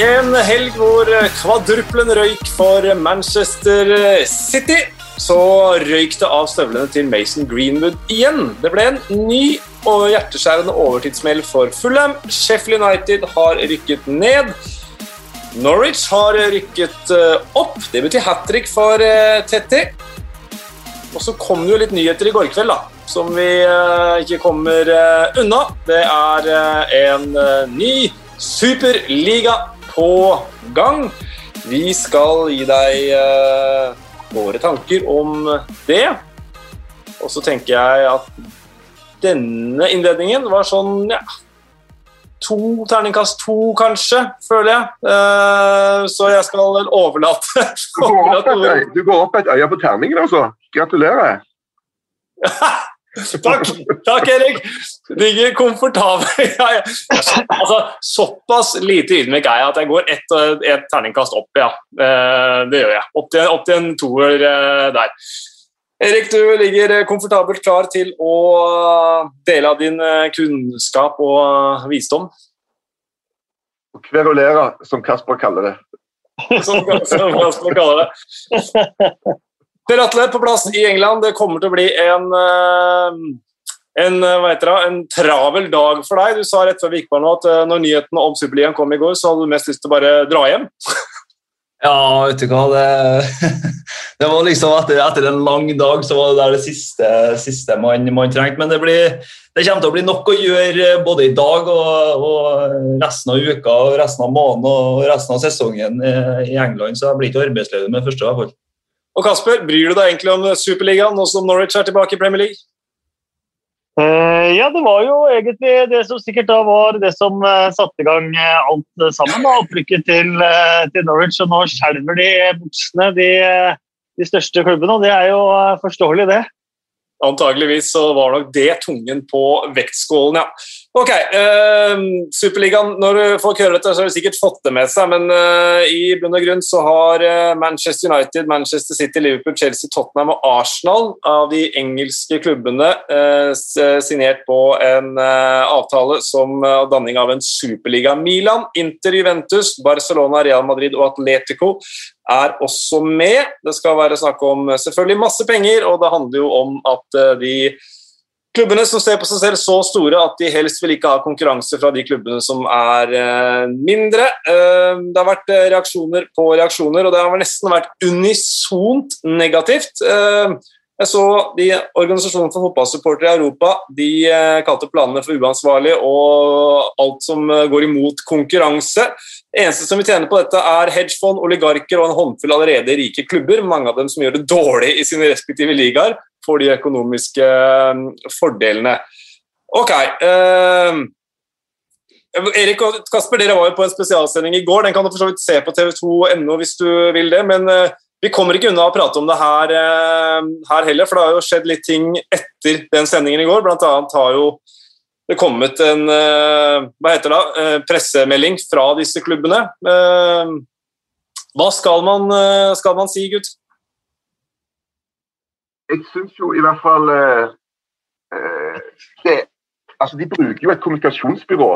En helg hvor kvadruplen røyk for Manchester City, så røyk det av støvlene til Mason Greenwood igjen. Det ble en ny og hjerteskjærende overtidsmeld for Fulham. Sheffield United har rykket ned. Norwich har rykket eh, opp. Det betyr hat trick for eh, Tetti. Og så kom det jo litt nyheter i går kveld, da som vi uh, ikke kommer unna. Det er en ny superliga på gang. Vi skal gi deg våre tanker om det. Og så tenker jeg at denne innledningen var sånn ja, to terningkast to, kanskje, føler jeg. så jeg skal overlate Du går opp et øye på terningen, altså. Gratulerer. Takk, takk Erik. Ligger komfortabel. altså, såpass lite ydmyk er jeg at jeg går ett et terningkast opp, ja. Eh, det gjør jeg. Opp til, opp til en toer eh, der. Erik, du ligger komfortabelt klar til å dele av din eh, kunnskap og visdom. Kverulere, som Kasper kaller det. som Kasper kaller det. Per Atle på plass i England. Det kommer til å bli en, eh, en, eh, det, en travel dag for deg. Du sa rett før vi gikk på nå at eh, når nyhetene om Superligaen kom i går, så hadde du mest lyst til å bare dra hjem. Ja, vet du hva. Det, det var liksom etter, etter, en lang dag så var det der det siste, siste man, man, trengte. Men det, blir, det, kommer til å bli nok å gjøre både i dag og, og, resten av uka, og resten av måneden og resten av sesongen i England. Så jeg blir ikke arbeidsledig med første. i hvert fall. Og Kasper, bryr du deg egentlig om Superligaen nå som Norwich er tilbake i Premier League? Uh, ja, det var jo egentlig det som sikkert da var det som uh, satte i gang uh, alt sammen. da, Opprykket til, til, Norwich. Og nå skjelver de buksene, de, de, største klubbene. Og det er jo forståelig, det. Antageligvis så var nok det tungen på vektskålen, ja. Ok, eh, Superligaen. Når folk hører dette, så har de sikkert fått det med seg, men eh, i bunn og grunn så har uh, Manchester United, Manchester City, Liverpool, Chelsea, Tottenham og Arsenal av de engelske klubbene signert på en avtale som danning av en superliga. Milan, Inter, Juventus, Barcelona, Real Madrid og Atletico er også med. Det skal være snakk om selvfølgelig masse penger, og det handler jo om at de klubbene som ser på seg selv så store at de helst vil ikke ha konkurranse fra de klubbene som er eh, mindre. Eh, det har vært eh, reaksjoner på reaksjoner, og det har nesten vært unisont negativt. Jeg så de Organisasjonen for fotballsupportere i Europa de kalte planene for uansvarlige og alt som går imot konkurranse. Eneste som vil tjene på dette, er hedgefond, oligarker og en håndfull allerede rike klubber, mange av dem som gjør det dårlig i sine respektive ligaer får de økonomiske um, fordelene. Ok. Uh, Erik og Kasper, dere var jo på en spesialsending i går. Den kan du for så vidt se på tv2.no hvis du vil det. Men vi kommer ikke unna å prate om det her, uh, her, heller, for det har jo skjedd litt ting etter den sendingen i går. Blant annet har jo det kommet en uh, hva heter det, pressemelding fra disse klubbene. hva skal man, skal man si, gutt? jeg syns jo i hvert fall eh, eh, det, altså De bruker jo et kommunikasjonsbyrå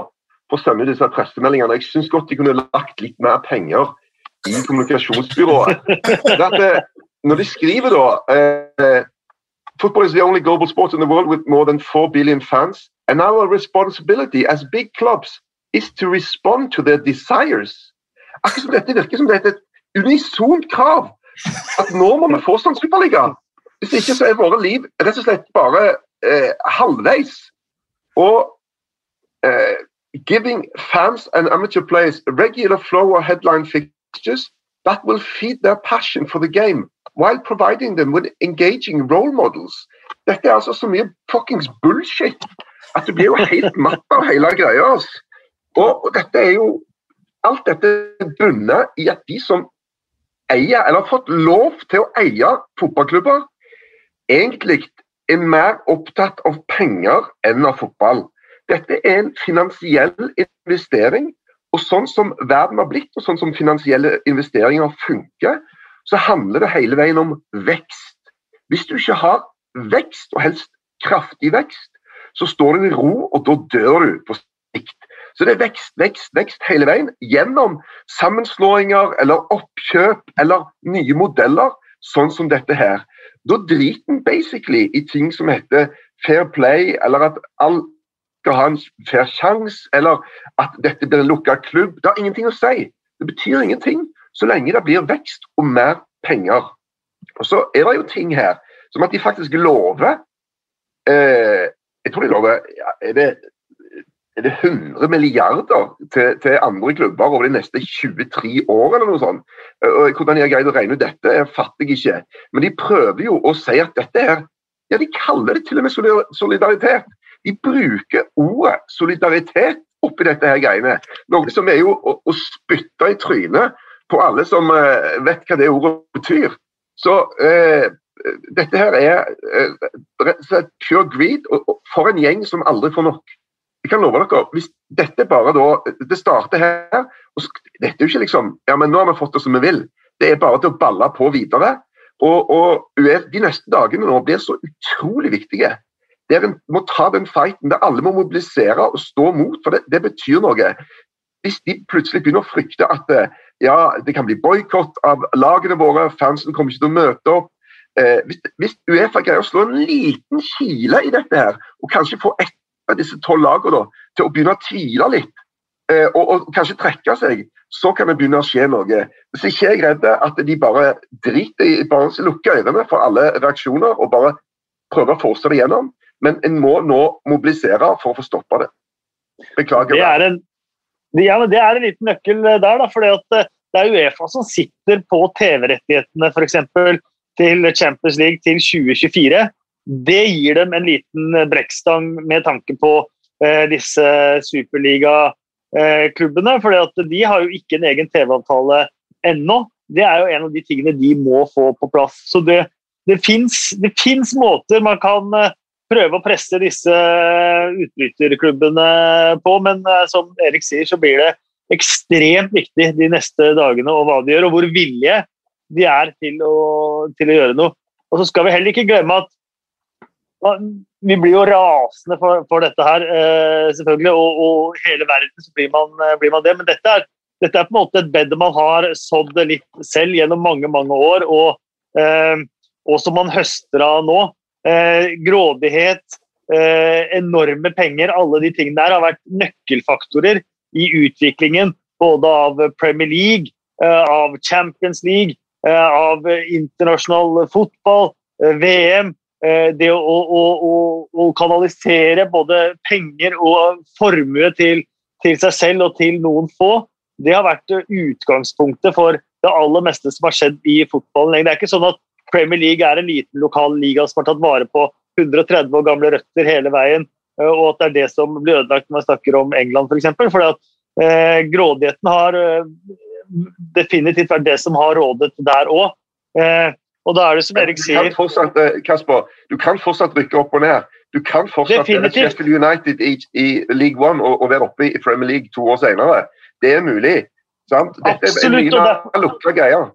for å sende disse pressemeldingene. Jeg syns godt de kunne lagt litt mer penger i kommunikasjonsbyrået. At, eh, når de skriver da eh, Football is the only global sport in the world with more than 4 billion fans. And our responsibility as big clubs is to respond to their desires. Akkurat som dette virker som dette er et unisont krav. At nå må vi få sånn superliga. Hvis ikke så er våre liv rett og slett bare eh, halvveis. Og eh, giving fans and amateur players regular flow of headline fixtures that will feed their passion for the game while providing them with engaging role models. Dette er altså så mye fuckings bullshit at du blir jo helt matt av hele greia. Altså. Og, og dette er jo Alt dette er bundet i at de som eier, eller har fått lov til å eie fotballklubber, egentlig er mer opptatt av penger enn av fotball. Dette er en finansiell investering. Og sånn som verden har blitt, og sånn som finansielle investeringer funker, så handler det hele veien om vekst. Hvis du ikke har vekst, og helst kraftig vekst, så står du i ro, og da dør du på sikt. Så det er vekst, vekst, vekst hele veien. Gjennom sammenslåinger eller oppkjøp eller nye modeller, sånn som dette her. Da driter en basically i ting som heter fair play, eller at all skal ha en fair sjanse, eller at dette blir en lukka klubb. Det har ingenting å si. Det betyr ingenting så lenge det blir vekst og mer penger. Og Så er det jo ting her som at de faktisk lover eh, Jeg tror de lover er det, er det 100 milliarder til, til, andre klubber over de neste 23 år, eller noe sånt. Og Hvordan de har greid å regne ut dette, jeg fatter jeg ikke. Men de prøver jo å si at dette er Ja, de kaller det til og med solidaritet. De bruker ordet solidaritet oppi dette her greiene. Noe som er jo å, å spytte i trynet på alle som uh, vet hva det ordet betyr. Så uh, dette her er pure greed og, og for en gjeng som aldri får nok. Jeg kan love dere, hvis dette bare da Det starter her. og Dette er jo ikke liksom Ja, men nå har vi fått det som vi vil. Det er bare til å balle på videre. Og, og De neste dagene nå blir så utrolig viktige. Der en må ta den fighten der alle må mobilisere og stå mot, for det, det betyr noe. Hvis de plutselig begynner å frykte at ja, det kan bli boikott av lagene våre, fansen kommer ikke til å møte opp. Eh, hvis, hvis, Uefa greier å slå en liten kile i dette her, og kanskje få ett av disse tolv lagene til å begynne å tvile litt, eh, og, og, kanskje trekke seg, så kan det begynne å skje noe. Hvis ikke er redd at de bare driter i bare lukker ørene for alle reaksjoner og bare prøver å force det gjennom. Men en må nå mobilisere for å få stoppa det. Beklager. Det er en, ja, det er en liten nøkkel der. da, for eh, Det er Uefa som sitter på TV-rettighetene f.eks. til Champions League til 2024. Det gir dem en liten brekkstang med tanke på eh, disse superligaklubbene. for de har jo ikke en egen TV-avtale ennå. Det er jo en av de tingene de må få på plass. Så det, det fins måter man kan eh, prøve å presse disse utbryterklubbene på, men eh, som Erik sier, så blir det ekstremt viktig de neste dagene og hva de gjør, og hvor villige de er til å, til å gjøre noe. Og så skal vi heller ikke glemme at vi blir jo rasende for, for dette her, eh, selvfølgelig, og, og, hele verden så blir man, eh, blir man det. Men dette er, dette er, på en måte et bed man har sådd litt selv gjennom mange mange år, og, og som man høster av nå. Eh, grådighet, eh, enorme penger, alle de tingene der har vært nøkkelfaktorer i utviklingen både av Premier League, eh, av Champions League, av internasjonal fotball, VM. Det å, å, å, å, kanalisere både penger og formue til, til, seg selv og til noen få, det har vært utgangspunktet for det aller meste som har skjedd i fotballen. Det er ikke sånn at Premier League er en liten lokal liga som har tatt vare på 130 år gamle røtter hele veien, eh, og at det er det som blir ødelagt når man snakker om England f.eks. For fordi at eh, grådigheten har eh, definitivt vært det som har rådet der òg. Eh, og da er det som Erik sier du fortsatt, eh, Kasper, du kan fortsatt rykke opp og ned. Du kan fortsatt være Sheffield United i, i League One og, og, være oppe i Premier League to år senere. Det er mulig. Sant? Dette Absolutt, er mye lukka greier.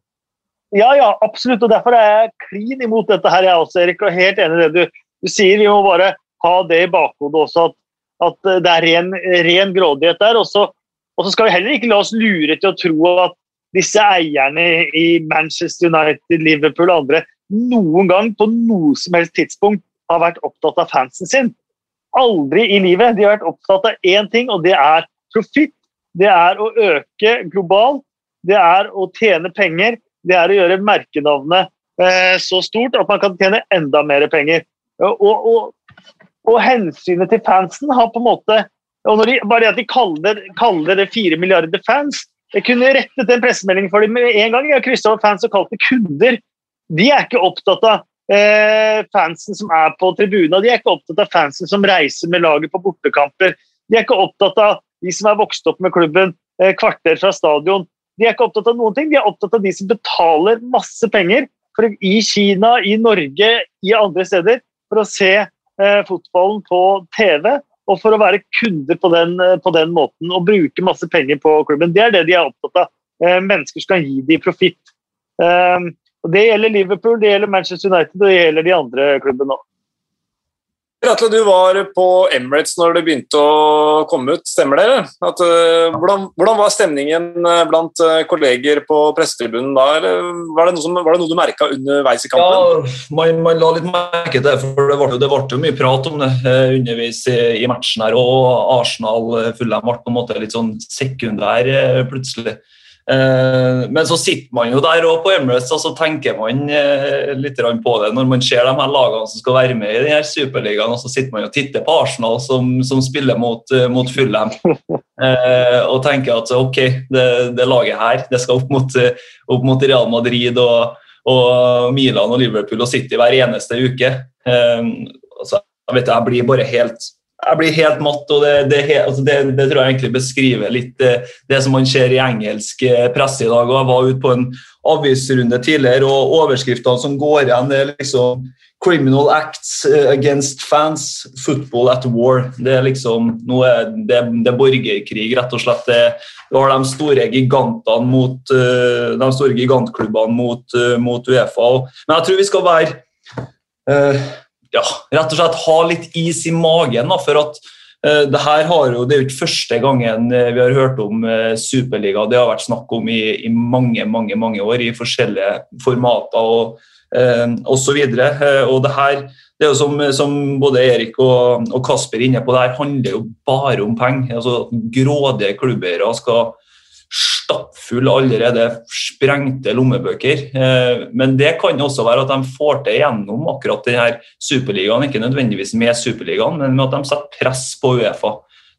Ja, ja, absolutt. og Derfor er jeg klin imot dette her, jeg også, Erik. og Helt enig i det du, du, sier. Vi må bare ha det i bakhodet også, at, at det er ren, ren grådighet der. Og så, og så skal vi heller ikke la oss lure til å tro at disse eierne i Manchester United, Liverpool og andre noen gang på noe som helst tidspunkt har vært opptatt av fansen sin. Aldri i livet. De har vært opptatt av én ting, og det er profitt. Det er å øke globalt. Det er å tjene penger det er å gjøre merkenavnet eh, så stort at man kan tjene enda mer penger. Og, og, og, hensynet til fansen har på en måte og de, Bare det at de kaller, kaller det fire milliarder fans Jeg kunne rettet en pressemelding for dem med en gang. Jeg har kryssa over fans og kalt det kunder. De er ikke opptatt av eh, fansen som er på tribuna. De er ikke opptatt av fansen som reiser med laget på bortekamper. De er ikke opptatt av de som er vokst opp med klubben eh, kvarter fra stadion. De er ikke opptatt av noen ting, de er opptatt av de som betaler masse penger for, i Kina, i Norge, i andre steder for å se eh, fotballen på TV. Og for å være kunder på den, eh, på den, måten og bruke masse penger på klubben. Det er det de er opptatt av. Eh, mennesker skal gi dem profitt. Eh, det gjelder Liverpool, det gjelder Manchester United og det gjelder de andre klubbene òg. Atle, du var på Emirates når det begynte å komme ut, stemmer det? At, uh, hvordan, hvordan, var stemningen eh, blant uh, kolleger på pressetribunen da? Var det som, var det noe du merka underveis i kampen? Ja, man, man, la litt merke til det, for det ble, det ble mye prat om det underveis i, i, matchen her. Og Arsenal Fulham ble på en måte litt sånn sekundær plutselig. Eh, men så sitter man jo der òg på Emirates og så tenker man eh, litt på det når man ser de her lagene som skal være med i denne superligaen, og så sitter man og titter på Arsenal som, som spiller mot, eh, mot Fulham. og tenker at ok, det, det, laget her det skal opp mot, opp mot Real Madrid og, og, Milan og Liverpool og City hver eneste uke. så jeg vet jeg blir bare helt jeg blir helt matt, og det, det, altså det, det, tror jeg egentlig beskriver litt det, det, som man ser i engelsk eh, presse i dag. og Jeg var ute på en avisrunde tidligere, og overskriftene som går igjen, det er liksom 'Criminal acts eh, against fans. Football at war'. Det er liksom noe, det, er borgerkrig, rett og slett. Det, har de store gigantene mot eh, de store gigantklubbene mot, mot Uefa. Men jeg tror vi skal være ja, rett og slett ha litt is i magen. Da, for at uh, det her har jo, det er jo ikke første gangen eh, vi har hørt om uh, Superliga. Det har vært snakk om i, i, mange mange, mange år i forskjellige formater og uh, osv. Uh, og det her det er jo som, som både Erik og, og Kasper er inne på, det her handler jo bare om penger. Altså, grådige klubbeiere skal stappfulle, allerede sprengte lommebøker. Eh, men det kan også være at de får til gjennom akkurat denne superligaen, ikke nødvendigvis med superligaen, men med at de setter press på Uefa.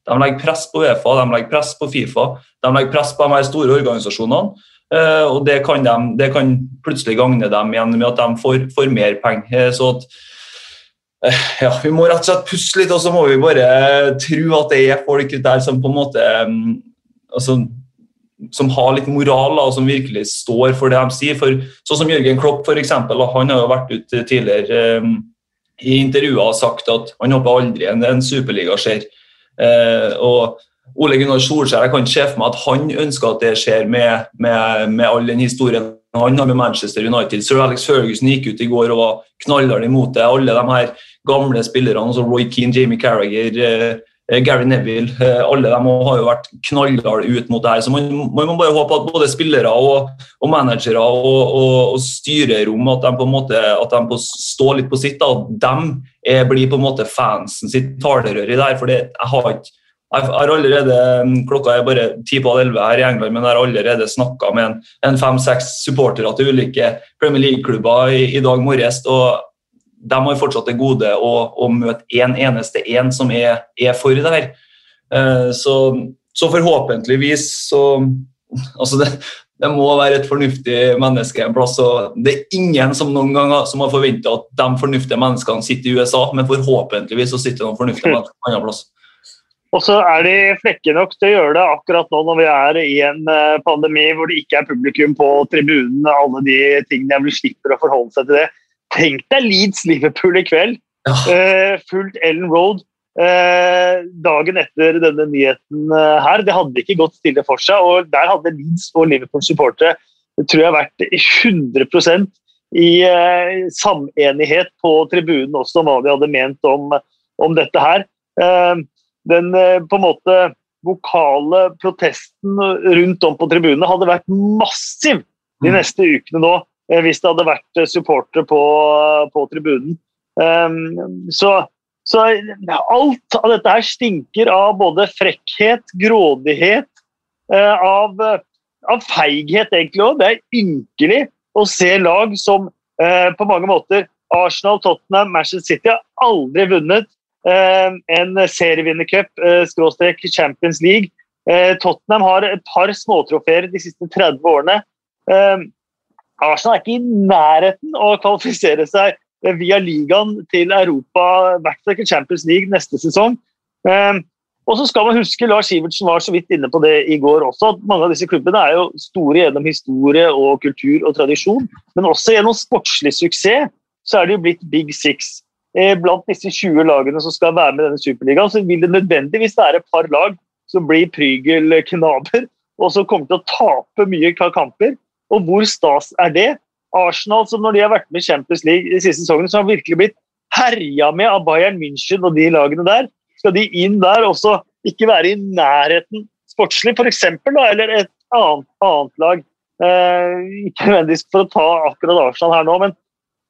De legger press på Uefa, de legger press på Fifa, de legger press på de her store organisasjonene. Eh, og det kan, de, det kan plutselig gagne dem igjen med at de får, får mer penger. Eh, så at ja, Vi må rett og slett puste litt, og så må vi bare tro at det er folk der som på en måte mm, altså, som har litt moral og som virkelig står for det de sier. For, sånn som Jørgen Klopp, for eksempel, han har jo vært ute tidligere um, i intervjuer og sagt at han håper aldri en, en superliga skjer. Uh, og Ole Gunnar Solskjær, jeg kan ikke se for meg at han ønsker at det skjer med, med, med all den historien han har med Manchester United. Sir Alex Ferguson gikk ut i går og var knallhard imot det. Alle de her gamle spillerne, altså Roy Keane, Jamie Carragher, uh, Gary Neville, eh, alle de har jo vært knallharde ut mot det her. Så man, man, må bare håpe at både spillere og, og managere og, og, og, styrerom at de på en måte at de står litt på sitt. At de blir på en måte fansen sitt talerør i det her. for jeg har ikke jeg har allerede, Klokka er bare ti på elleve her i England, men jeg har allerede snakka med en, en fem-seks supportere til ulike Premier League-klubber i, i dag morges. og de har fortsatt det gode å, å møte én en eneste en som er, er for det her. Uh, så, så, forhåpentligvis så Altså, det, det, må være et fornuftig menneske en plass. og Det er ingen som noen gang som har forventa at de fornuftige menneskene sitter i USA, men forhåpentligvis så sitter noen fornuftige mm. mennesker en annen plass. Og så er de flekke nok til å gjøre det akkurat nå når vi er i en eh, pandemi hvor det ikke er publikum på tribunene, Alle de tingene jeg vil slipper å forholde seg til det. Tenk deg Leeds-Liverpool i kveld. Ja. Uh, fullt Ellen Road uh, dagen etter denne nyheten uh, her. Det hadde ikke gått stille for seg. og Der hadde Leeds og Liverpool-supportere tror jeg vært 100% i samenighet på tribunen også om hva de hadde ment om, om dette her. den på en måte vokale protesten rundt om på tribunene hadde vært massiv de mm. neste ukene nå hvis det hadde vært eh, supportere på, på tribunen. Um, så, så, alt av dette her stinker av både frekkhet, grådighet, uh, av, av, feighet egentlig òg. Det er ynkelig å se lag som på mange måter Arsenal, Tottenham, Manchester City har aldri vunnet uh, en serievinnercup, skråstrek Champions League. Tottenham har et par småtrofeer de siste 30 årene. Arsenal er ikke i nærheten å kvalifisere seg via ligaen til Europa, i hvert fall ikke Champions League neste sesong. Ehm, og så skal man huske, Lars Sivertsen var så vidt inne på det i går også, at mange av disse klubbene er jo store gjennom historie og kultur og tradisjon, men også gjennom sportslig suksess så er jo blitt Big Six. Eh, blant disse 20 lagene som skal være med i denne superligaen, så vil det nødvendigvis være et par lag som blir prygelknaber, og som kommer til å tape mye kamper. Og hvor stas er det? Arsenal, som når de har vært med i Champions League de siste sesongene, som har virkelig blitt herja med av Bayern München og de lagene der. Skal de inn der også ikke være i nærheten sportslig, f.eks., eller et annet, annet lag? Eh, ikke nødvendigvis for å ta akkurat Arsenal her nå, men,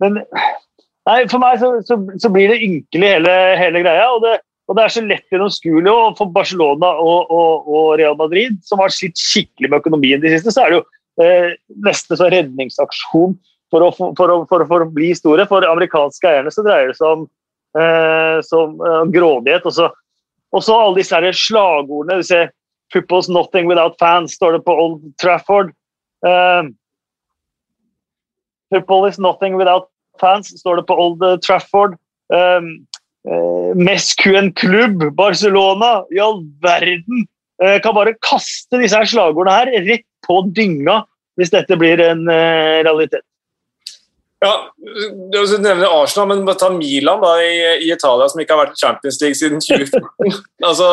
men nei, for meg så, så, så, blir det ynkelig hele, hele greia. og det, og det er så lett gjennomskuelig for Barcelona og, og, og, Real Madrid, som har slitt skikkelig med økonomien de siste, så er det jo eh, nesten så redningsaksjon for å, for, å, for, for å, bli store. For amerikanske eierne så dreier det seg om, eh, som, eh, grådighet. Og så, alle disse her slagordene. Du ser 'Football's nothing without fans', står det på Old Trafford. Eh, is nothing without fans, står det på Old Trafford. Eh, uh, klubb, Barcelona, i all verden! Uh, kan bare kaste disse her slagordene her rett på dynga hvis dette blir en uh, realitet. Ja, Du nevner Arsenal, men ta Milan da, i, i, Italia, som ikke har vært i Champions League siden 2014. altså,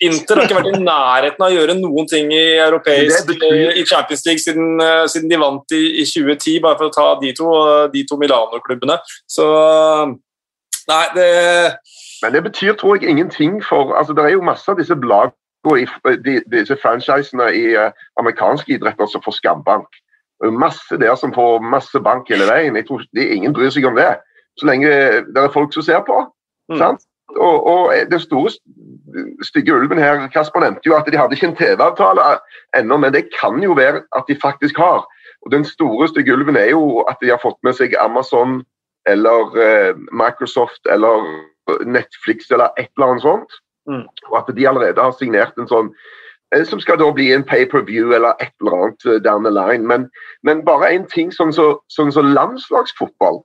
Inter har ikke vært i nærheten av å gjøre noen ting i europeisk i Champions League siden, eh, siden de vant i, i, 2010, bare for å ta de to, de to Milano-klubbene. Så Nei, det Men det betyr, tror jeg, ingenting for altså Det er jo masse av disse lag og disse franchisene i uh, amerikanske idretter som får skambank masse der som får masse bank hele veien. Jeg tror de, Ingen bryr seg om det. Så lenge det er folk som ser på. Mm. Og, og, Den store stygge ulven her, Kasper nevnte jo at de hadde ikke en TV-avtale ennå, men det kan jo være at de faktisk har. Og Den store stygge ulven er jo at de har fått med seg Amazon eller eh, Microsoft eller Netflix eller et eller annet sånt. Mm. Og at de allerede har signert en sånn Eh, som skal da bli en pay-per-view eller et eller annet eh, down the line. Men, men bare en ting sånn som så, sånn så landslagsfotball.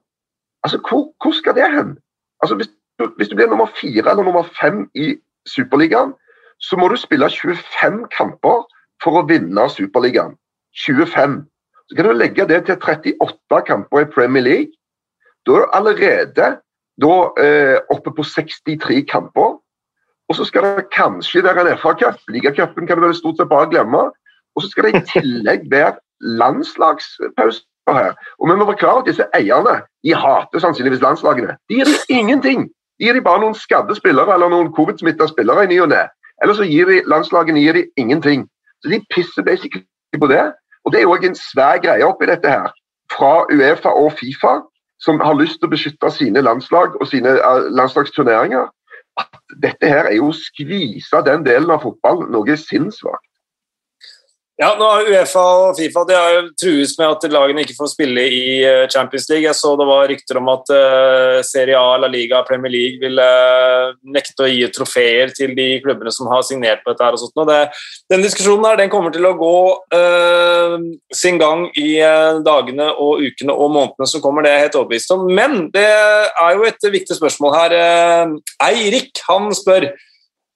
Altså, hvor, hvor, skal det hen? Altså, hvis, hvis, du blir nummer fire eller nummer fem i Superligaen, så må du spille 25 kamper for å vinne Superligaen. 25. Så kan du legge det til 38 kamper i Premier League. Da er du allerede da, eh, oppe på 63 kamper. Og så skal det kanskje være en FA-cup. Ligacupen kan du vel stort sett bare glemme. Og så skal det i tillegg være landslagspauser her. Og vi må være klar at disse eierne de hater sannsynligvis landslagene. De gir dem ingenting. De gir dem bare noen skadde spillere eller noen covid-smitta spillere i ny og ne. Eller så gir de landslagene gir de ingenting. Så de pisser basically på det. Og det er òg en svær greie oppi dette her. Fra Uefa og Fifa, som har lyst til å beskytte sine landslag og sine uh, landslagsturneringer at dette her er jo å skvise den delen av fotball noe sinnssvakt. Ja, nå har Uefa og Fifa de har jo trues med at lagene ikke får spille i eh, Champions League. Jeg så det var rykter om at uh, Serie A, La Liga og Premier League ville uh, nekte å gi trofeer til de klubbene som har signert på dette. her og sånt. Og det, den diskusjonen her, den kommer til å gå uh, sin gang i dagene og ukene og månedene som kommer. Det er jeg helt overbevist om. Men det er jo et viktig spørsmål her. Eirik han spør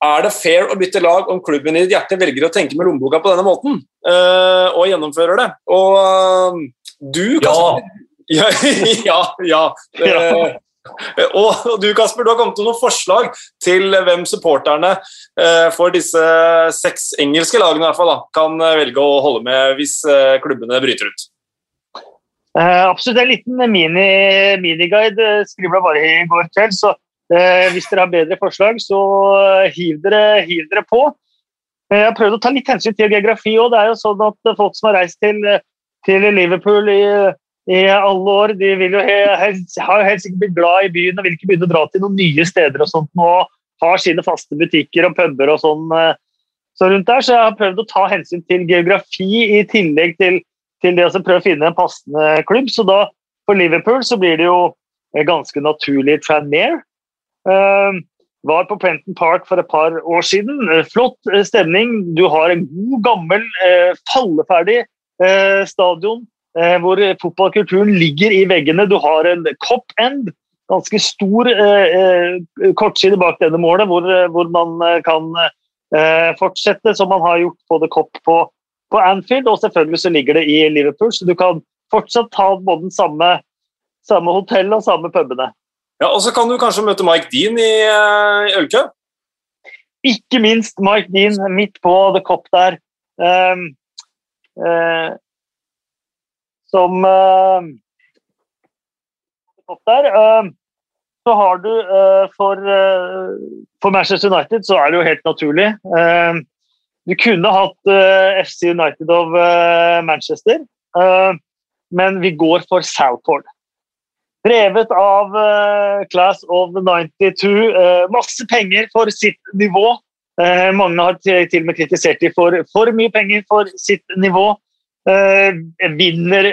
er det fair å bytte lag om klubben i ditt hjerte velger å tenke med lommeboka på denne måten uh, og gjennomfører det? Og uh, du, Kasper Ja. ja, ja. Uh, og du Kasper, du har kommet med noen forslag til hvem supporterne for disse seks engelske lagene i hvert fall, da, kan velge å holde med hvis klubbene bryter ut. absolutt. En liten mini, miniguide skribla bare i går kveld. så Eh, hvis dere har bedre forslag, så hiv dere, hiv dere på. Eh, jeg har prøvd å ta litt hensyn til geografi òg. Det er jo sånn at folk som har reist til, til Liverpool i, i, alle år, de vil jo helst, har jo helst ikke blitt glad i byen og vil ikke begynne å dra til noen nye steder og sånt nå. Har sine faste butikker og puber og sånn eh, så rundt der. Så jeg har prøvd å ta hensyn til geografi i tillegg til, til det å prøve å finne en passende klubb. Så da for Liverpool så blir det jo ganske naturlig Tranmere. Ehm, var på Prenton Park for et par år siden. Eh, flott eh, stemning. Du har en god, gammel, eh, falleferdig stadion hvor fotballkulturen ligger i veggene. Du har en cop end, ganske stor kortside bak denne målet, hvor, man kan fortsette som man har gjort The Cop på, på Anfield. Og selvfølgelig så ligger det i Liverpool, så du kan fortsatt ta både den samme, samme hotellet og samme pubene. Ja, Og så kan du kanskje møte Mike Dean i uh, ølkø? Ikke minst Mike Dean midt på The Cop der. Um, uh, som uh, der. Uh, så har du uh, for, for, Manchester United så er det jo helt naturlig. Uh, du kunne hatt FC United of Manchester, men vi går for Southport. Drevet av Class of the 92. masse penger for sitt nivå. mange har til, og med kritisert dem for for mye penger for sitt nivå. vinner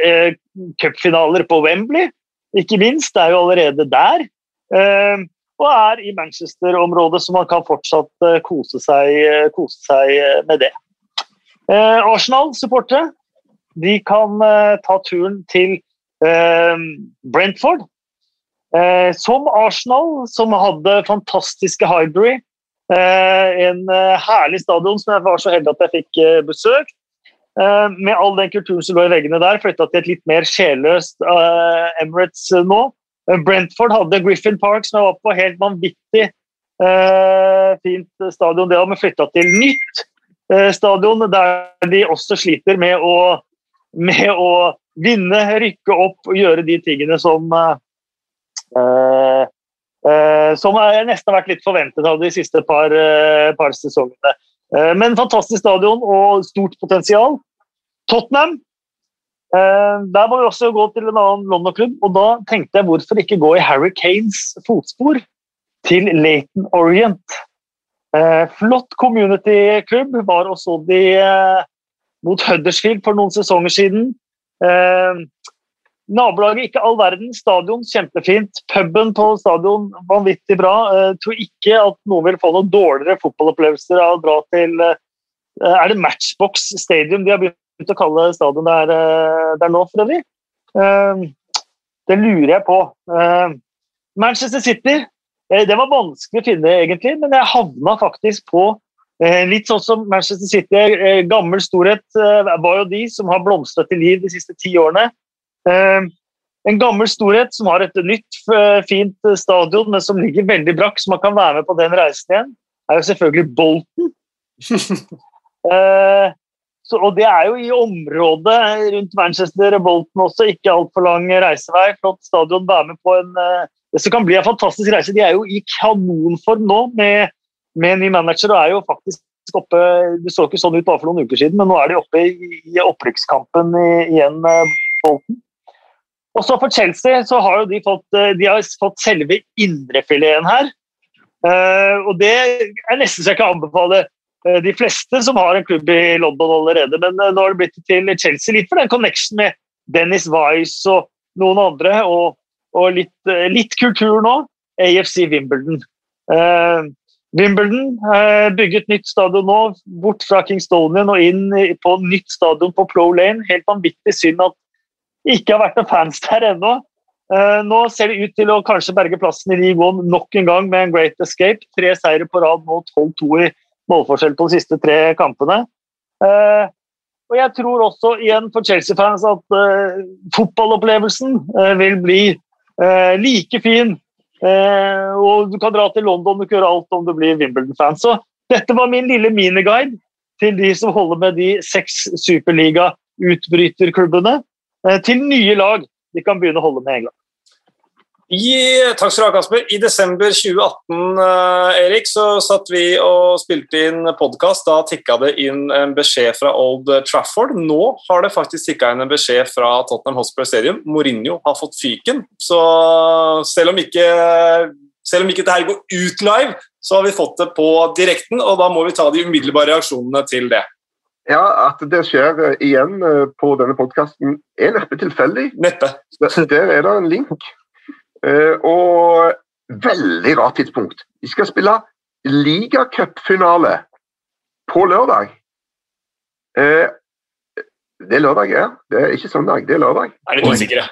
cupfinaler på Wembley, ikke minst. Det er jo allerede der. Og er i Manchester-området, så man kan fortsatt eh, kose seg, eh, kose seg eh, med det. Arsenal-supportere de kan ta turen til Brentford. som Arsenal, som hadde fantastiske Highbury, en herlig stadion som jeg var så heldig at jeg fikk besøkt. med all den kulturen som lå i veggene der, flytta til et litt mer sjelløst Emirates nå. Eh, Brentford hadde Griffin Park, som jeg var på. Helt vanvittig eh, fint stadion. Det har vi flytta til nytt eh, stadion, der de også sliter med å, med å vinne, rykke opp og gjøre de tingene som eh, eh, som er nesten har vært litt forventet av de siste par, eh, par sesongene. men fantastisk stadion og stort potensial. Tottenham Uh, der må vi også gå til en annen London-klubb, og da tenkte jeg hvorfor ikke gå i Harry Kanes fotspor til Laton Orient. Flott community-klubb. Var og så de mot Huddersfield for noen sesonger siden. Nabolaget ikke all verden. Stadion kjempefint. Puben på stadion vanvittig bra. tror ikke at noen vil få noen dårligere fotballopplevelser av å dra til Er det Matchbox Stadium de har begynt å kalle stadion der, eh, der nå, for øvrig. Eh, det lurer jeg på. Eh, Manchester City det var vanskelig å finne, egentlig, men jeg havna faktisk på litt sånn som Manchester City. Gammel storhet var jo de som har blomstret til liv de siste ti årene. En gammel storhet som har et nytt, fint stadion, men som ligger veldig brakk, så man kan være med på den reisen igjen, er jo selvfølgelig Bolton. Så, og det er jo i området rundt Manchester og Bolton også, ikke altfor lang reisevei. Flott stadion. Være med på en eh, Det som kan bli en fantastisk reise. De er jo i kanonform nå med, med ny manager er jo faktisk oppe Det så ikke sånn ut bare for noen uker siden, men nå er de oppe i, opprykkskampen igjen, Bolten. Og så for Chelsea så har de fått, eh, de har fått selve indrefileten her. og det er nesten så jeg kan anbefale Eh, de fleste som har en klubb i London allerede. Men eh, nå har det blitt til Chelsea litt for den connection med Dennis Wise og noen andre. Og, og litt, eh, litt, kultur nå. AFC Wimbledon. Wimbledon bygget nytt stadion nå, bort fra Kingstonian og inn på nytt stadion på Plow Lane. Helt vanvittig synd at det ikke har vært noen fans der ennå. Uh, nå ser det ut til å kanskje berge plassen i One nok en gang med en great escape. Tre seire på rad nå, 12-2 i målforskjell på de siste tre kampene. Eh, og jeg tror også igjen for Chelsea-fans at uh, fotballopplevelsen vil bli like fin. Og du kan dra til London og gjøre alt om du blir Wimbledon-fan. Så dette var min lille miniguide til de som holder med de seks superliga-utbryterklubbene. til nye lag de kan begynne å holde med en I, takk skal du ha, Kasper. I desember 2018 eh, Erik, så satt vi og spilte inn podkast. Da tikka det inn en beskjed fra Old Trafford. Nå har det faktisk tikka inn en beskjed fra Tottenham Hospital Stadium. Mourinho har fått fyken. Så selv om ikke, selv om ikke dette går ut live, så har vi fått det på direkten, og da må vi ta de umiddelbare reaksjonene til det. Ja, At det skjer eh, igjen eh, på denne podkasten er neppe tilfeldig. Neppe. Der er det en link. Uh, og veldig rart tidspunkt. De skal spille ligacupfinale på lørdag. Uh, det er lørdag, ja. Det er ikke søndag, det er lørdag. Er det usikre?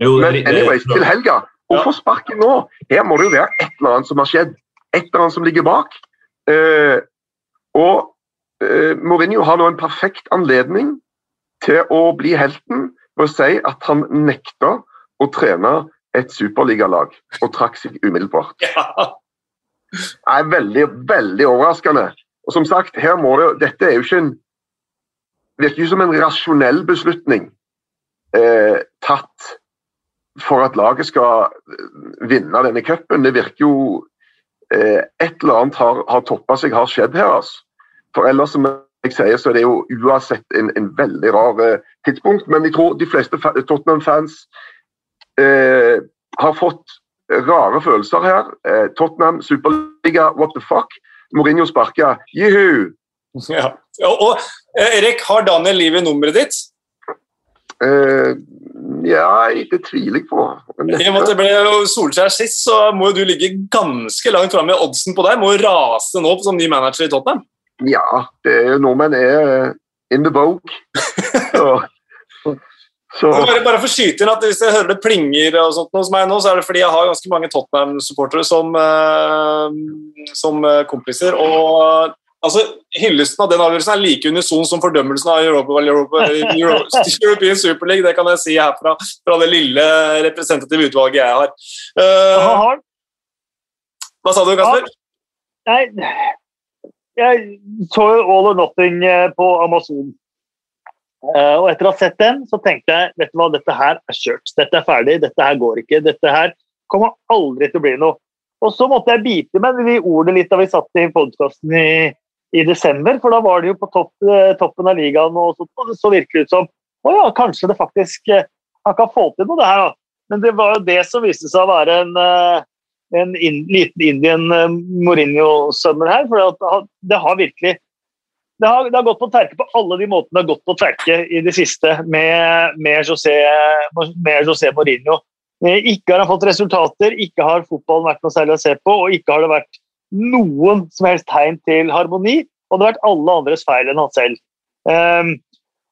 Men anyways, til helga. Hvorfor sparke nå? Her må det jo være et eller annet som har skjedd. Et eller annet som ligger bak. Uh, og Mourinho har nå en perfekt anledning til å bli helten ved å si at han nekter å trene et superligalag og trakk seg umiddelbart. Ja. Det er veldig, veldig overraskende. Og som sagt, her må det, dette er jo ikke en virker jo som en rasjonell beslutning eh, tatt for at laget skal vinne denne cupen. Det virker jo eh, Et eller annet har, har toppa seg, har skjedd her. altså. For ellers som jeg sier, så er det jo uansett en, en veldig rar eh, tidspunkt. Men jeg tror de fleste Tottenham-fans eh, har fått rare følelser her. Eh, Tottenham, Superliga, what the fuck? Mourinho sparka. Juhu! Ja. Og, og eh, Erik, har Daniel Liv i nummeret ditt? Uh, ja, det tviler jeg på. I og med at det ble Solskjær sist, så må jo du ligge ganske langt framme i oddsen på deg. Må jo rase nå som ny manager i Tottenham. Ja, det er jo nordmenn er in the vogue. Så, Bare, bare for skyte inn at Hvis jeg hører det plinger og sånt hos meg nå, så er det fordi jeg har ganske mange Tottenham-supportere som, eh, som eh, kompiser. og altså, Hyllesten av den avgjørelsen er like unison som fordømmelsen av Europa, Europa, Euro, European Super League. Det kan jeg si herfra fra det lille representative utvalget jeg har. Eh, hva sa du, Kasper? Nei, jeg så jo All or Nothing eh, på Amazon. Eh, og etter å ha sett den, så tenkte jeg vet du hva, dette her er kjørt. Dette er ferdig, dette her går ikke. Dette her kommer aldri til å bli noe. Og så måtte jeg bite meg i ordet litt da vi satt i podkasten i, i desember, for da var det jo på topp, eh, toppen av ligaen, og så, og så virker det ut som å ja, kanskje det faktisk eh, Han kan få til noe, det her, da. Men det var jo det som viste seg å være en en in, liten Indian uh, Mourinho-sømmer her. for det det har virkelig det har, det har gått på tverke på alle de måtene det har gått på tverke i det siste med, med, José, med José Mourinho. Eh, Ikke har han fått resultater, ikke har fotballen vært noe særlig å se på, og ikke har det vært noen som helst tegn til harmoni. Og det har vært alle andres feil enn han selv. Um,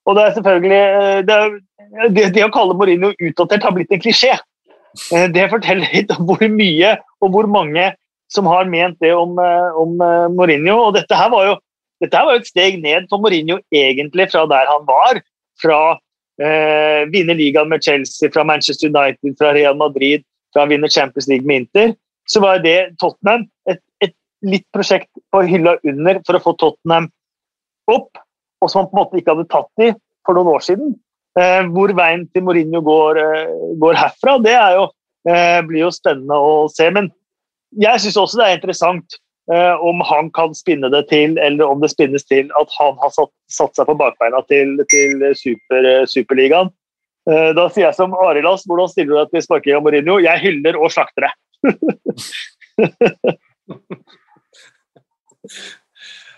og det er selvfølgelig eh, det, er- det, det å kalle Mourinho utdatert har blitt en klisjé. Eh, Det forteller litt om hvor mye og hvor mange som har ment det om, om Mourinho. Og dette her var jo dette var jo et steg ned for Mourinho egentlig fra der han var. Fra eh, vinne ligaen med Chelsea, fra Manchester United, fra Real Madrid, fra å vinne Champions League med Inter. Så var det Tottenham et, et litt prosjekt på hylla under for å få Tottenham opp, og som han på en måte ikke hadde tatt i for noen år siden. Eh, hvor veien til Mourinho går, eh, går herfra, det jo, eh, blir jo spennende å se. Men jeg syns også det er interessant eh, om han kan spinne det til, eller om det spinnes til at han har satt, satt seg på bakbeina til, til super, eh, Superligaen. Eh, da sier jeg som Arild Ass, hvordan stiller du deg til sparking av Mourinho? Jeg hyller og slakter det.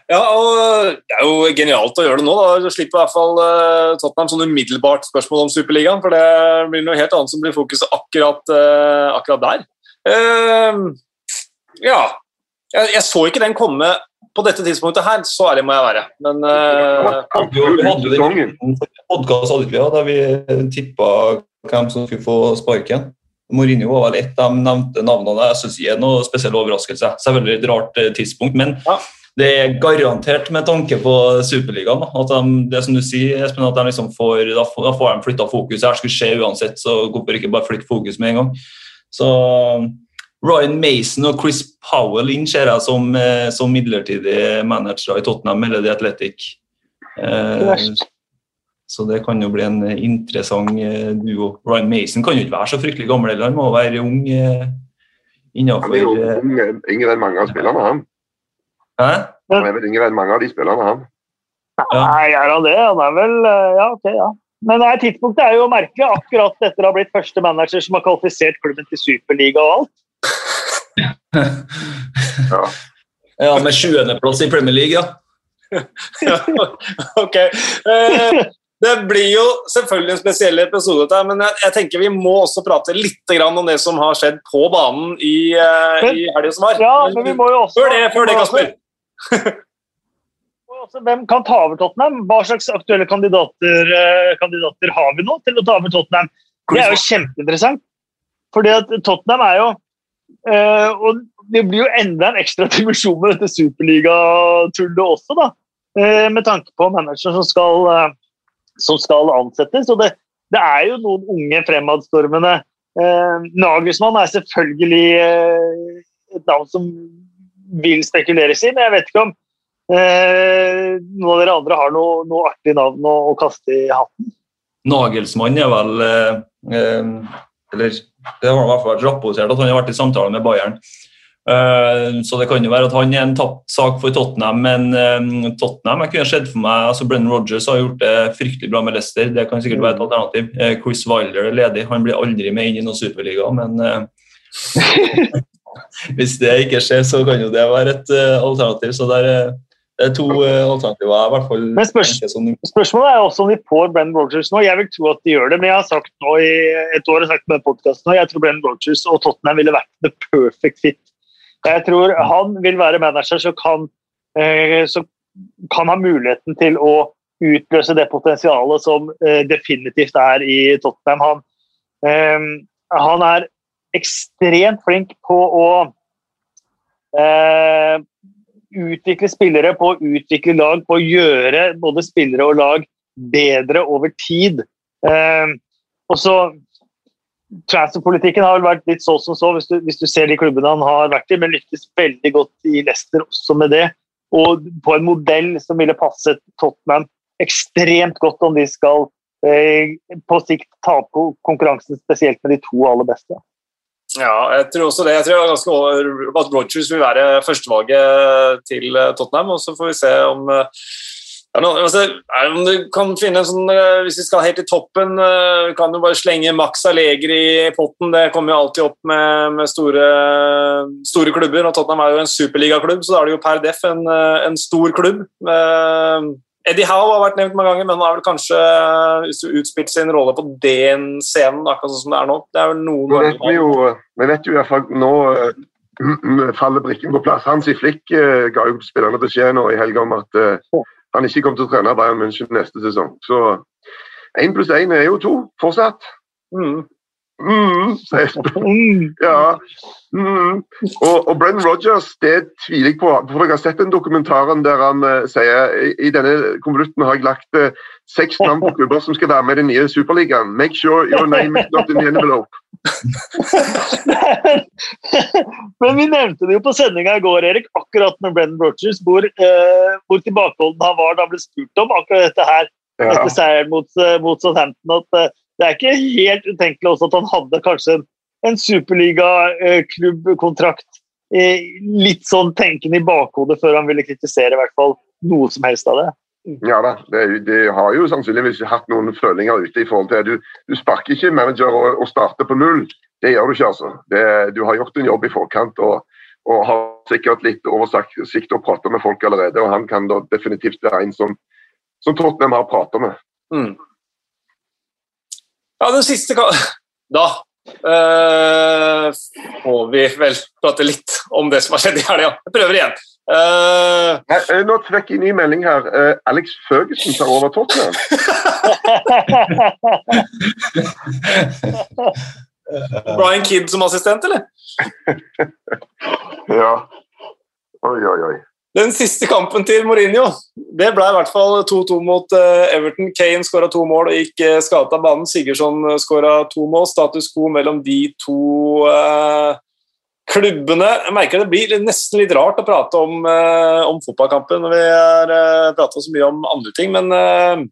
Ja, og Det er jo genialt å gjøre det nå. da. Du slipper i hvert fall eh, Tottenham sånn umiddelbart spørsmål om Superligaen. For det blir noe helt annet som blir fokuset akkurat, eh, akkurat der. Eh, ja. Jeg, jeg så ikke den komme på dette tidspunktet her, så ærlig må jeg være. Men uh, den podkast hadde vi, da vi tippa hvem som skulle få sparken. Mourinho var vel ett av de nevnte navnene. Jeg syns ikke det er noe spesiell overraskelse. Selvfølgelig et rart eh, tidspunkt, men Ja. det er garantert med tanke på Superligaen. At de, det som du sier, Espen, at de liksom får, da får, da får de flytta fokus. Det her skulle skje uansett, så hvorfor ikke bare flytte fokus med en gang? Så Ryan Mason og Chris Powell inn ser jeg som, eh, som midlertidige managere i Tottenham eller The Athletic. Eh, så det kan jo bli en interessant eh, duo. Ryan Mason kan jo ikke være så fryktelig gammel heller, han må være ung eh, Han innenfor er jo eh, ung, yngre enn mange av spillerne, han. Hæ? Han er vel yngre enn mange av de spillerne, han. Nei, er han det? Han er vel Ja, ok, ja. Men nei, tidspunktet er jo merkelig, akkurat etter å ha blitt første manager som har kvalifisert klubben til Superliga og alt. Ja. Ja, med 20.-plass i Premier League, ja. ok. Eh, det blir jo selvfølgelig en spesiell episode, dette, men jeg, jeg tenker vi må også prate litt grann om det som har skjedd på banen i, Men- i helga som var. Ja, men vi må jo også Før det, før det Kasper. Hvem kan ta over Tottenham? Hva slags aktuelle kandidater, eh, kandidater har vi nå til å ta over Tottenham? Det er jo kjempeinteressant. Fordi at Tottenham er jo eh, Og det blir jo enda en ekstra dimensjon med dette superligatullet også, da. Eh, med tanke på manageren som skal, eh, som skal ansettes. Og det, det er jo noen unge fremadstormende. Eh, Nagelsmann er selvfølgelig eh, et navn som vil spekuleres i, men jeg vet ikke om eh, noen av dere andre har noe, noe artig navn å, å kaste i hatten. Nagelsmann er vel eh, eh, eller det har i hvert fall vært rapportert at han har vært i samtale med Bayern. Uh, så det kan jo være at han er en tapt sak for Tottenham, men uh, Tottenham jeg kunne sett for meg, altså Brennan Rogers har gjort det fryktelig bra med Leicester. Det kan sikkert være et alternativ. Uh, Chris Wilder er ledig. Han blir aldri med inn i noen superliga, men hvis det ikke skjer, så kan jo det være et alternativ. Så der, det er to alternativer. i hvert fall men spørs. Spørsmålet er også om de får Brenn Rogers nå. Jeg vil tro at de gjør det, men jeg har sagt nå i et år sagt med podkasten jeg tror Brenn Rogers og Tottenham ville vært the perfect fit jeg tror han vil være manager som kan, eh, kan ha muligheten til å utløse det potensialet som eh, definitivt er i Tottenham. Han, han er ekstremt flink på å utvikle spillere, på å utvikle lag, på å gjøre både spillere og lag bedre over tid. og så Transferpolitikken har vel vært litt så som så, hvis du, hvis du, ser de klubbene han har vært i, men lyktes veldig godt i Leicester også med det. Og på en modell som ville passet Tottenham ekstremt godt om de skal eh, på sikt ta på konkurransen, spesielt med de to aller beste. Ja, jeg tror også det. Jeg tror ganske at Rogers vil være førstevalget til Tottenham. og Så får vi se om Altså, om du kan finne en sånn, eh, Hvis vi skal helt i toppen, eh, kan du bare slenge Max Allegri i potten. Det kommer jo alltid opp med, med store, store, klubber. og Tottenham er jo en superligaklubb, så da er det jo per def en, eh, en stor klubb. Eddie Howe har vært nevnt mange ganger, men han har vel kanskje utspilt sin rolle på den scenen, akkurat sånn som det er nå. Det er vel noen vi vet vi, jo, vi vet jo i hvert fall nå faller brikken på plass. Hansi Flick ga jo spillerne beskjed nå i helga om at han ikke kommer til å trene Bayern München neste sesong. Så én pluss én er jo to fortsatt. Mm. Mm, mm. ja. Mm. Og, og Brennan Rogers, det tviler jeg på. For Jeg har sett den dokumentaren der han uh, sier i denne konvolutten har jeg lagt uh, seks navn på klubber som skal være med i den nye superligaen. Make sure your name is not in the envelope. Men vi nevnte det jo på sendinga i går, Erik, akkurat med Brennan Rogers, hvor, uh, hvor tilbakeholden han var da ble spurt om akkurat dette her ja. etter seieren mot, mot Southampton. at det er ikke helt utenkelig også at han hadde kanskje en, en superligaklubbkontrakt eh, litt sånn tenkende i bakhodet før han ville kritisere i hvert fall noe som helst av det. Ja da, det, det har jo sannsynligvis hatt noen følinger ute i forhold til Du, du sparker ikke manager og, og starter på null. Det gjør du ikke, altså. Det, du har gjort en jobb i forkant og, og har sikkert litt oversikt og pratet med folk allerede. Og han kan da definitivt være en som, som Tottenham har pratet med. Mm. Ja, den siste Da uh, får vi vel prate litt om det som har skjedd i helga. Jeg prøver igjen. Uh, Nå trekk jeg ny melding her. Uh, Alex Føgesen tar over Tottenham. Brian Kidd som assistent, eller? ja. Oi, oi, oi. Den siste kampen til Mourinho det ble i hvert fall 2-2 mot uh, Everton. Kane skåra to mål og gikk uh, skadet av banen. Sigurdsson uh, skåra to mål. Status quo mellom de to klubbene. Jeg merker det blir nesten litt rart å prate om, om fotballkampen når vi har prata så mye om andre ting, men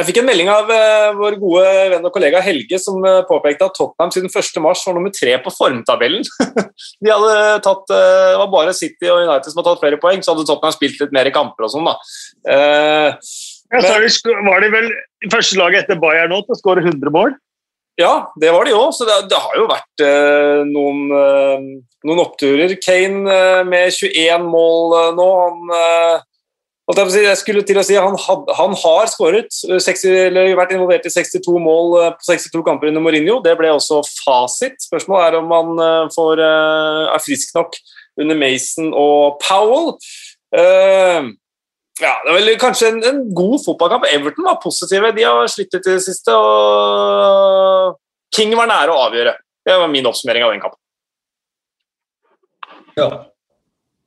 jeg fikk en melding av uh, vår gode venn og kollega Helge som uh, påpekte at Tottenham siden 1. mars var nummer tre på formtabellen. de hadde tatt, uh, Det var bare City og United som hadde tatt flere poeng, så hadde Tottenham spilt litt mer i kamper og sånn. da. ja, så var de vel første laget etter Bayern nå til å skåre 100 mål? Ja, det var de òg. Så det, det, har jo vært noen, noen, oppturer. Kane med 21 mål nå. han jeg skulle til å si Han, had, han har skåret, vært involvert i 62 mål eh, på 62 kamper under Mourinho. Det ble også fasit. Spørsmålet er om han eh, får, eh, er frisk nok under Mason og Powell. ja, Det vel kanskje en, en, god fotballkamp. Everton var positive. De har slitt litt i det siste. og King var nære å avgjøre. Det var min oppsummering av den kampen. Ja.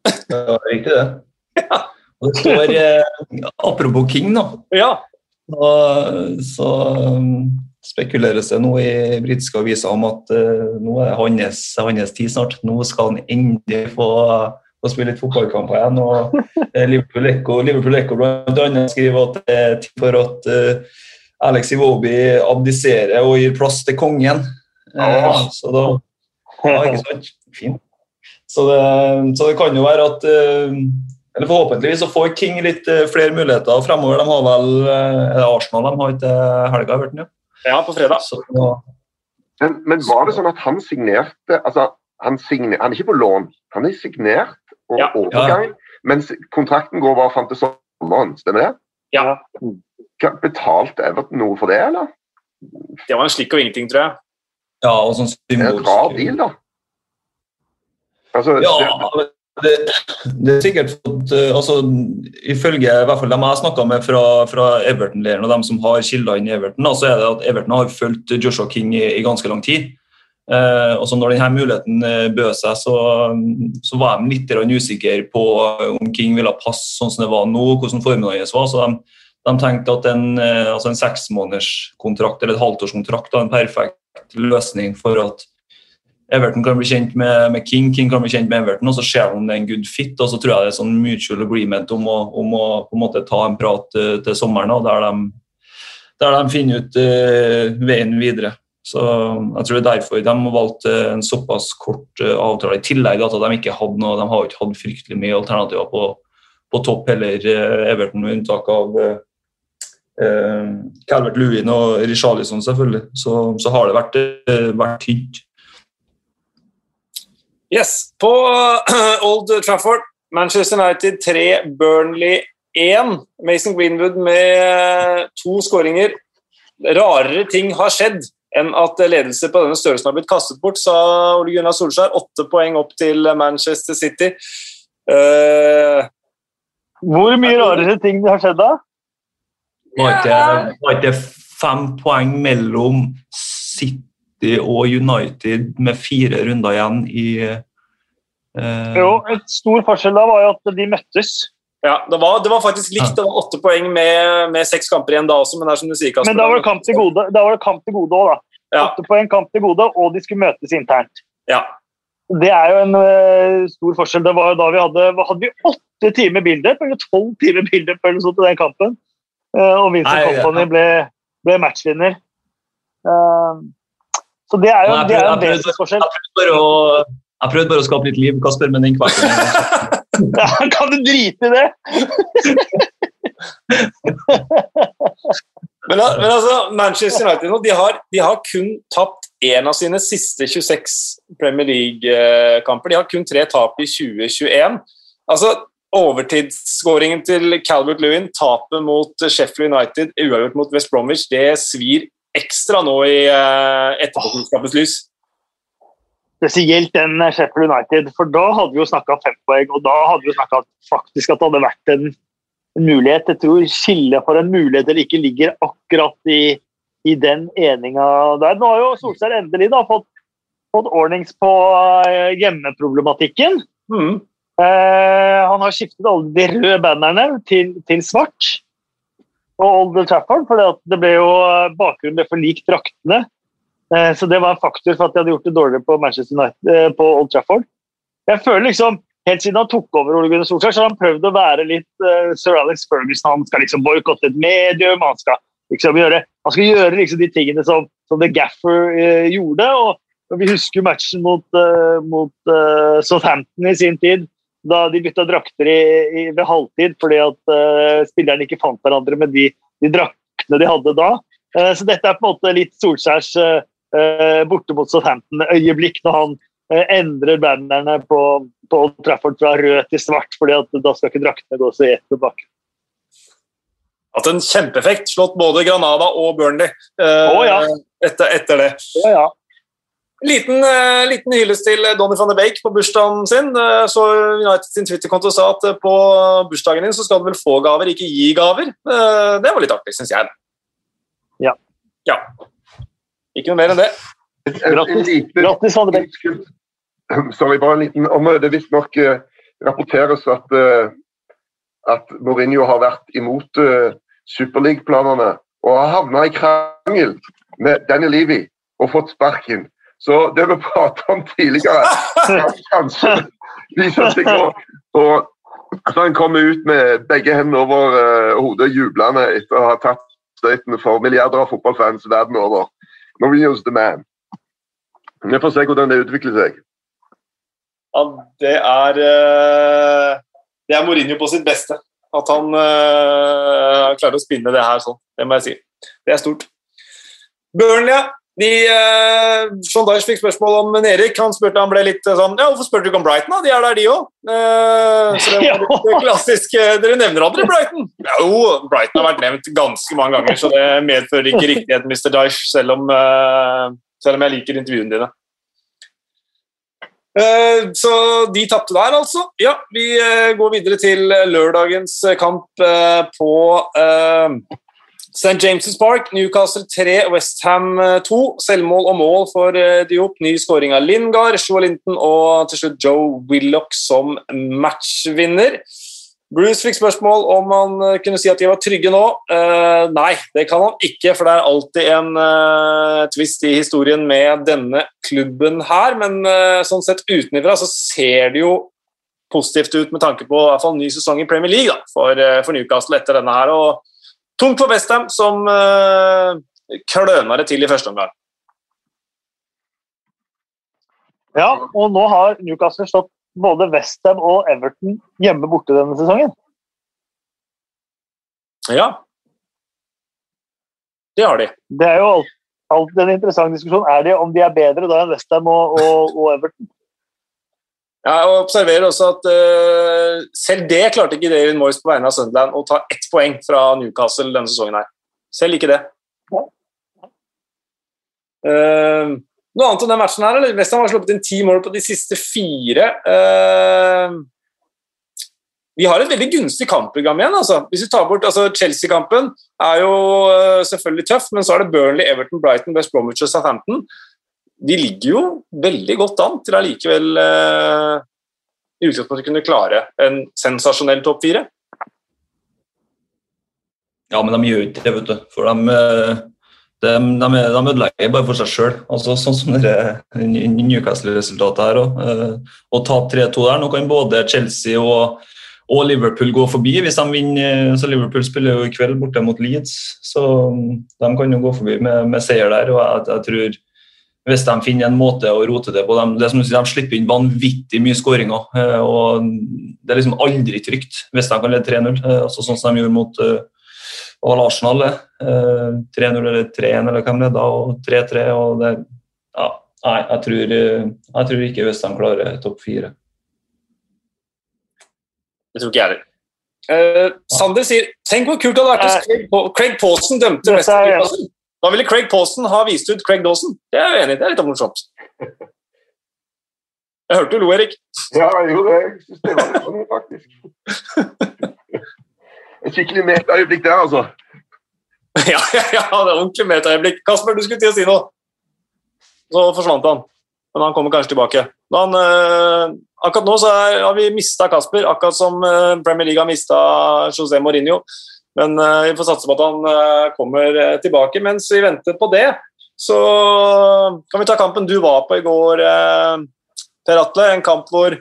Det var riktig, det. ja. Det står eh, Apropos King, nå. Ja. Og, så um, spekuleres det nå i britiske aviser om at uh, nå er hans, hans tid snart. Nå skal han endelig få, få spille litt fotballkamper igjen. og uh, Liverpool Echo, Liverpool Echo blant annet skriver at det er tid for at uh, Alex Iwobi abdiserer og gir plass til kongen. Eh, så da ja, ikke sant? Fint. Så det, så det kan jo være at eller Forhåpentligvis så får King litt eh, flere muligheter fremover. De har vel eh, er det Arsenal de har ikke helga, Everton? Ja. Ja, på fredag. Så, Men, men var det sånn at han signerte altså, han, signer, han er ikke på lån, han er signert og Ja. overgang, mens kontrakten går bare fram til sommeren. Stemmer det? Ja. Betalte Everton noe for det, eller? Det var en slikk og ingenting, tror jeg. ja, og sånn Det er en rar deal, da. Altså, Ja, det, det er sikkert eh, altså, Ifølge i hvert fall dem jeg snakka med fra, fra Everton-leiren og dem som har kilder inn i Everton, så er det at Everton har fulgt Joshua King i, i ganske lang tid. Eh, og så når denne muligheten eh, bød seg, så, så var de litt usikker på om King ville passe sånn som det var nå, hvordan formen hans var. så de, de tenkte at en, eh, altså en seksmånederskontrakt eller et halvtårskontrakt var en perfekt løsning for at Everton kan bli kjent med, med King, King kan bli kjent med Everton, og så ser de om det er en good fit. og Så tror jeg det er sånn mutual agreement om å, om å på en måte ta en prat uh, til sommeren, og der, de, der de finner ut uh, veien videre. Så Jeg tror det er derfor de har valgt eh, en såpass kort uh, avtale. I tillegg at de ikke hadde noe, de har ikke hatt fryktelig mye alternativer på, på topp heller, Everton, med unntak av Calvert Lewin og Richarlison, selvfølgelig. Så, så har det vært, vært tynt. Yes. På Old Trafford, Manchester United 3, Burnley 1. Mason Greenwood med to skåringer. Rarere ting har skjedd enn at ledelse på denne størrelsen har blitt kastet bort, sa Ole Gunnar Solskjær. Åtte poeng opp til Manchester City. Uh, Hvor mye rarere ting har skjedd da? Var ikke, var ikke fem poeng mellom City og United med fire runder igjen i eh, Jo, et stor forskjell da var jo at de møttes. ja, det var, det var faktisk likt. Det var åtte poeng med, med seks kamper igjen da også, men det er som du sier, Kasper. Men da var det kamp til gode Da var det kamp til gode òg, da. Ja, Åtte poeng kamp til gode, og de skulle møtes internt. ja. Det er jo en uh, stor forskjell. Det var jo da vi hadde, hadde vi åtte timer bilder, eller tolv timer bilder på eller sånt i den kampen. Uh, og Vincent. Company ble, ble matchvinner. Eh, så det er jo Jeg det er jo en jeg prøvde- vesensforskjell. Jeg prøvde bare å, bare å skape litt liv, Kasper, men den kvelden Ja, kan du drite i det? Men, men altså, Manchester United nå, de har, de har kun tapt én av sine siste 26 Premier League-kamper. De har kun tre tap i 2021. Altså, Overtidsskåringen til Calvert Lewin, tapet mot Sheffield United, uavgjort mot West Bromwich, det svir ekstra nå i uh, etterpåklokskapens lys. Spesielt den Sheffield United, for da hadde vi jo snakka fem poeng, og da hadde vi snakka faktisk at det hadde vært en, en mulighet. Jeg tror skillet for en mulighet eller ikke ligger akkurat i, i den eninga der. Nå har jo Solskjær endelig da fått, fått ordnings på eh, hjemmeproblematikken. Mm. Uh, han har skiftet alle de røde bannerne til, til svart på Old Trafford, for det ble jo bakgrunnen ble for lik draktene. Eh, så det var en faktor for at de hadde gjort det dårligere på Manchester United, eh, på Old Trafford. Jeg føler liksom, Helt siden han tok over Ole Gunnar Solskjær, så har han prøvd å være litt eh, Sir Alex Ferguson. Han skal liksom boikotte et medium, han skal liksom gjøre, han skal gjøre liksom de tingene som, som The Gaffer eh, gjorde. og Vi husker matchen mot, uh, mot uh, Southampton i sin tid da de bytta drakter i, i, ved halvtid fordi at uh, spillerne ikke fant hverandre med de, de draktene de hadde da. Uh, så dette er på en måte litt Solskjærs uh, borte mot Southampton-øyeblikk når han endrer bannerne på, på Old Trafford fra rød til svart, fordi at da skal ikke draktene gå så gjett tilbake. Hatt en kjempeeffekt. Slått både Granada og Burnley oh, ja. etter, etter det. Oh, ja. Liten, uh, liten hyllest til Donny van de Bake på bursdagen sin. Uh, så United sin Twitter-konto sa at på bursdagen din så skal du vel få gaver, ikke gi gaver. Det var litt artig, syns jeg. Ja. ja. Ikke noe mer enn det. Grattis, van de Beek. Sorry, bare en liten om Det visstnok rapporteres at, at Mourinho har vært imot Superleague-planene og har havna i krangel med Danny Levy og fått sparken. Så det vi pratet om tidligere, kan kanskje viser seg nå. Og så han kommer ut med begge hendene over uh, hodet, jublende etter å ha tatt støyten for milliarder av fotballfans verden over. Mourinho's the man. Vi får se hvordan det utvikler seg. Ja, det er uh, Det er Mourinho på sitt beste. At han uh, klarer å spinne det her sånn. Det må jeg si. Det er stort. Burnley. De, eh, Sean Dyche fikk spørsmål om Erik. Han spurte han ble litt sånn Ja, hvorfor spurte du ikke om Brighton? da? De er der, de òg. Eh, så det var litt klassisk. Dere nevner aldri Brighton. Jo, Brighton har vært nevnt ganske mange ganger, så det medfører ikke riktighet, Mr. Dyche, selv om, uh, selv om jeg liker intervjuene dine. Eh, så de tapte der, altså. Ja, vi eh, går videre til lørdagens kamp eh, på St. James' Park. Newcastle 3, Westham 2. Selvmål og mål for Diop. Ny skåring av Lingard, Linton og til slutt Joe Willoch som matchvinner. Bruce fikk spørsmål om han eh, kunne si at de var trygge nå. Uh, nei, det kan han ikke, for det er alltid en uh, twist i historien med denne klubben her. Men uh, sånn sett utenfra så ser det jo positivt ut med tanke på i hvert fall ny sesong i Premier League da, for, for, Newcastle etter denne her. Og tungt for Westham, som uh, kløna det til i første omgang. Ja, og nå har Newcastle stått både Westham og Everton hjemme borte denne sesongen. Ja. Det har de. Det er jo alltid en interessant diskusjon. Er det om de er bedre da enn Westham og, og, og Everton? Ja, og observerer også at uh, Selv det klarte ikke David Moyes på vegne av Sunderland å ta ett poeng fra Newcastle denne sesongen. her. Selv ikke det. Uh, noe annet om den matchen her, eller? Westham har sluppet inn ti mål på de siste fire. Uh, vi har et veldig gunstig kampprogram igjen. altså. Hvis vi tar bort, altså Chelsea-kampen er jo selvfølgelig tøff, men så er det Burnley, Everton, Brighton, West Bromwich og Southampton. De ligger jo veldig godt an til allikevel uh, i utgangspunktet kunne klare en sensasjonell topp fire. Ja, men de gjør ikke det, vet du. For de de, de, de ødelegger bare for seg sjøl. Altså, sånn som Newcastle-resultatet her òg. Eh, å tape 3-2 der, nå kan både Chelsea og, og, Liverpool gå forbi hvis de vinner. så Liverpool spiller jo i kveld borte mot Leeds, så de kan jo gå forbi med, med seier der. og jeg, jeg, tror hvis de finner en måte å rote det på De, det som de slipper inn vanvittig mye skåringer. Eh, og Det er liksom aldri trygt hvis de kan lede 3-0, eh, altså sånn som de gjorde mot uh, Arsenal det. 3-0 eh, eller 3-1 eller hvem det er da, og 3-3. og det, ja, Nei, jeg tror, jeg tror ikke hvis de klarer topp fire. Det tror ikke jeg heller. Uh, Sander sier Tenk hvor kult det hadde vært hvis Craig, Craig Pawson dømte West Da ville Craig Pawson ha vist ut Craig Dawson. Det er jeg enig i. Det er litt morsomt. Jeg hørte du lo, Erik. Ja, det. Jeg syns det var litt sånn, faktisk. Et skikkelig metaøyeblikk der, altså. ja, ja, ja, det er ordentlig metaøyeblikk. Kasper, du skulle til å si noe. Så forsvant han. Men han kommer kanskje tilbake. Han, øh, akkurat nå er, har vi mista Kasper, akkurat som øh, Premier League har mista José Mourinho. Men øh, vi får satse på at han kommer tilbake. Mens vi venter på det, så kan vi ta kampen du var på i går, Per Atle. En kamp hvor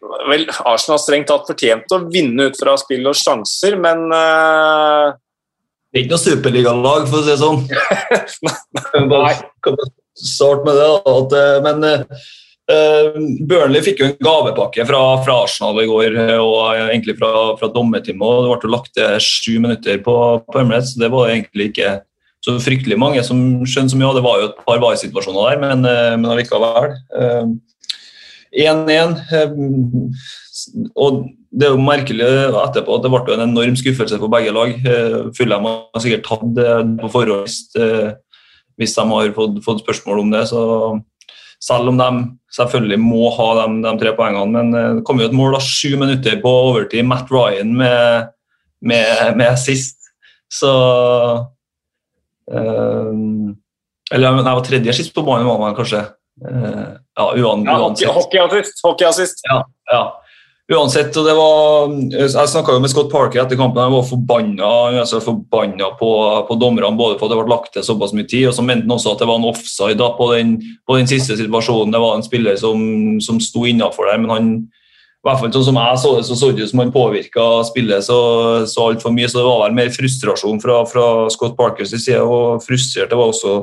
Vel, Arsenal strengt tatt fortjent å vinne ut fra spill og sjanser, men uh... Det er ikke noe superligalag, for å si det sånn. Nei. Start med det. Eh, men Burnley fikk jo en gavepakke fra, fra, Arsenal i går, og egentlig fra, fra dommerteamet. Det ble lagt til sju minutter på, på Emirates, det var egentlig ikke så fryktelig mange som skjønte så mye. Det var jo et par varesituasjoner der, men, men allikevel. Uh, 1-1. Eh, og det er jo merkelig etterpå at det ble en enorm skuffelse for begge lag. Eh, Fulham har sikkert tatt det på forhånd eh, hvis de har fått, fått, spørsmål om det. så selv om de selvfølgelig må ha de, de tre poengene. Men det kom jo et mål da sju minutter på overtid. Matt Ryan med, med, med sist. Så øh, Eller nei, var tredje sist på banen, var man kanskje. Uh, ja, uan, ja, uansett. Hockeyassist. Hockeyassist. Ja, ja. Uansett, og det var, Jeg snakka med Scott Parker etter kampen. Han var forbanna, altså forbanna på, på dommerne både for at det ble lagt til såpass mye tid, og så mente han også at det var en offside da, på, den, på den siste situasjonen. Det var en spiller som, som sto innafor der, men han i hvert fall sånn som jeg så det, så så det ut som han påvirka spillet så, så altfor mye. Så det var vel mer frustrasjon fra, fra Scott Parkers side, og frustrert det var også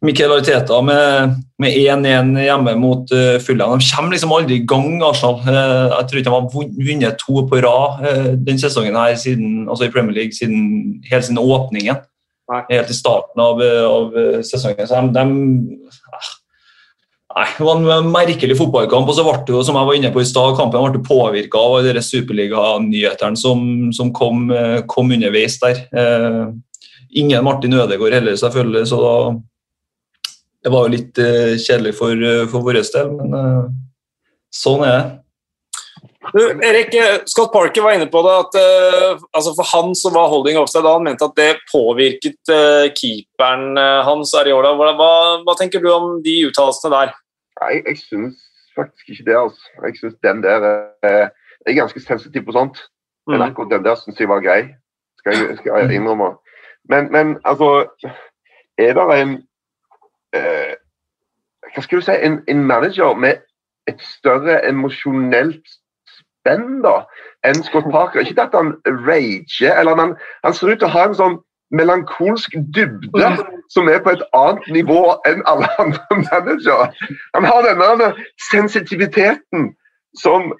Mikkel Ariteta med 1-1 hjemme mot uh, Fulham. De kommer liksom aldri i gang, Arsenal. Uh, jeg tror ikke de har vunnet to på rad uh, den sesongen her siden, altså i Premier League siden, helt siden åpningen. Nei. Helt i starten av, av sesongen. Så de, de ah, Nei, Det var en merkelig fotballkamp. og så ble det jo, som jeg var inne på i stad, Kampen ble påvirka av de superliganyhetene som, som kom, kom, underveis der. ingen Martin Ødegaard heller, selvfølgelig. så da det var jo litt uh, kjedelig for, uh, for vår del, men uh, sånn er det. Du, Erik, Scott Parker var inne på det at altså for han som var holding offside, han mente at det påvirket keeperen hans Ariola. Hva, hva, hva, tenker du om de uttalelsene der? Nei, Jeg syns faktisk ikke det. altså. Jeg syns den der Jeg er ganske sensitiv på sånt. Men mm. akkurat den der syns jeg var grei, skal jeg, skal jeg innrømme. Men, men altså Er det en eh, Hva skal du si en, en, manager med et større emosjonelt spenn da, enn Scott Parker. Ikke at han rager, eller han, han ser ut til å ha en sånn melankolsk dybde som er på et annet nivå enn alle andre managere. Han har denne sensitiviteten som,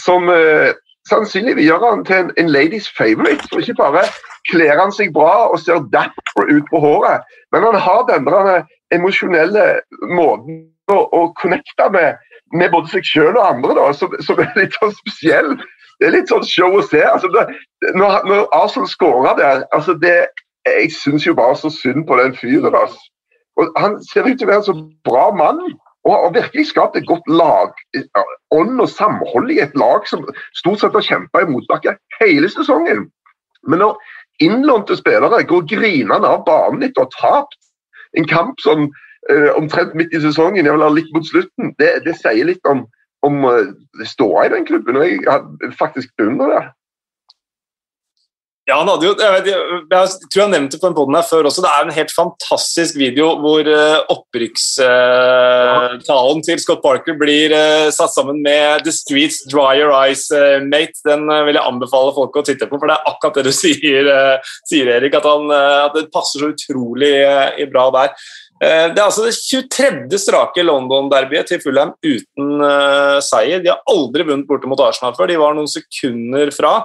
som uh, sannsynligvis gjør han til en, en ladies favorite. For ikke bare kler han seg bra og ser dapper ut på håret, men han har denne emosjonelle måten å, å connecte med, med både seg selv og andre, da, som, som, er litt sånn spesiell. Det er litt sånn show å se. Altså, det, når, når Arsenal skåra der altså det, Jeg syns jo bare så synd på den fyren. Altså. Og han ser ut til å være en så bra mann. Og har virkelig skapt et godt lag, ånd og samhold i et lag som stort sett har kjempa i motbakke hele sesongen. Men når innlånte spillere går grinende av banen etter å ha tapt en kamp som uh, omtrent midt i sesongen, eller litt mot slutten, det, det sier litt om, om uh, ståa i den klubben. og Jeg faktisk beundrer det. Ja, han hadde jo, jeg, vet, jeg, tror jeg nevnte på den poden her før også, det er en helt fantastisk video hvor uh, opprykkstalen uh, til Scott Parker blir uh, satt sammen med The Streets Dry Your Eyes Mate. Den vil jeg anbefale folk å titte på, for det er akkurat det du sier, sier Erik. At, han, at, det passer så utrolig bra der. Det er altså det 23. strake London-derbyet til Fulham uten seier. De har aldri vunnet borte mot Arsenal før. De var noen sekunder fra.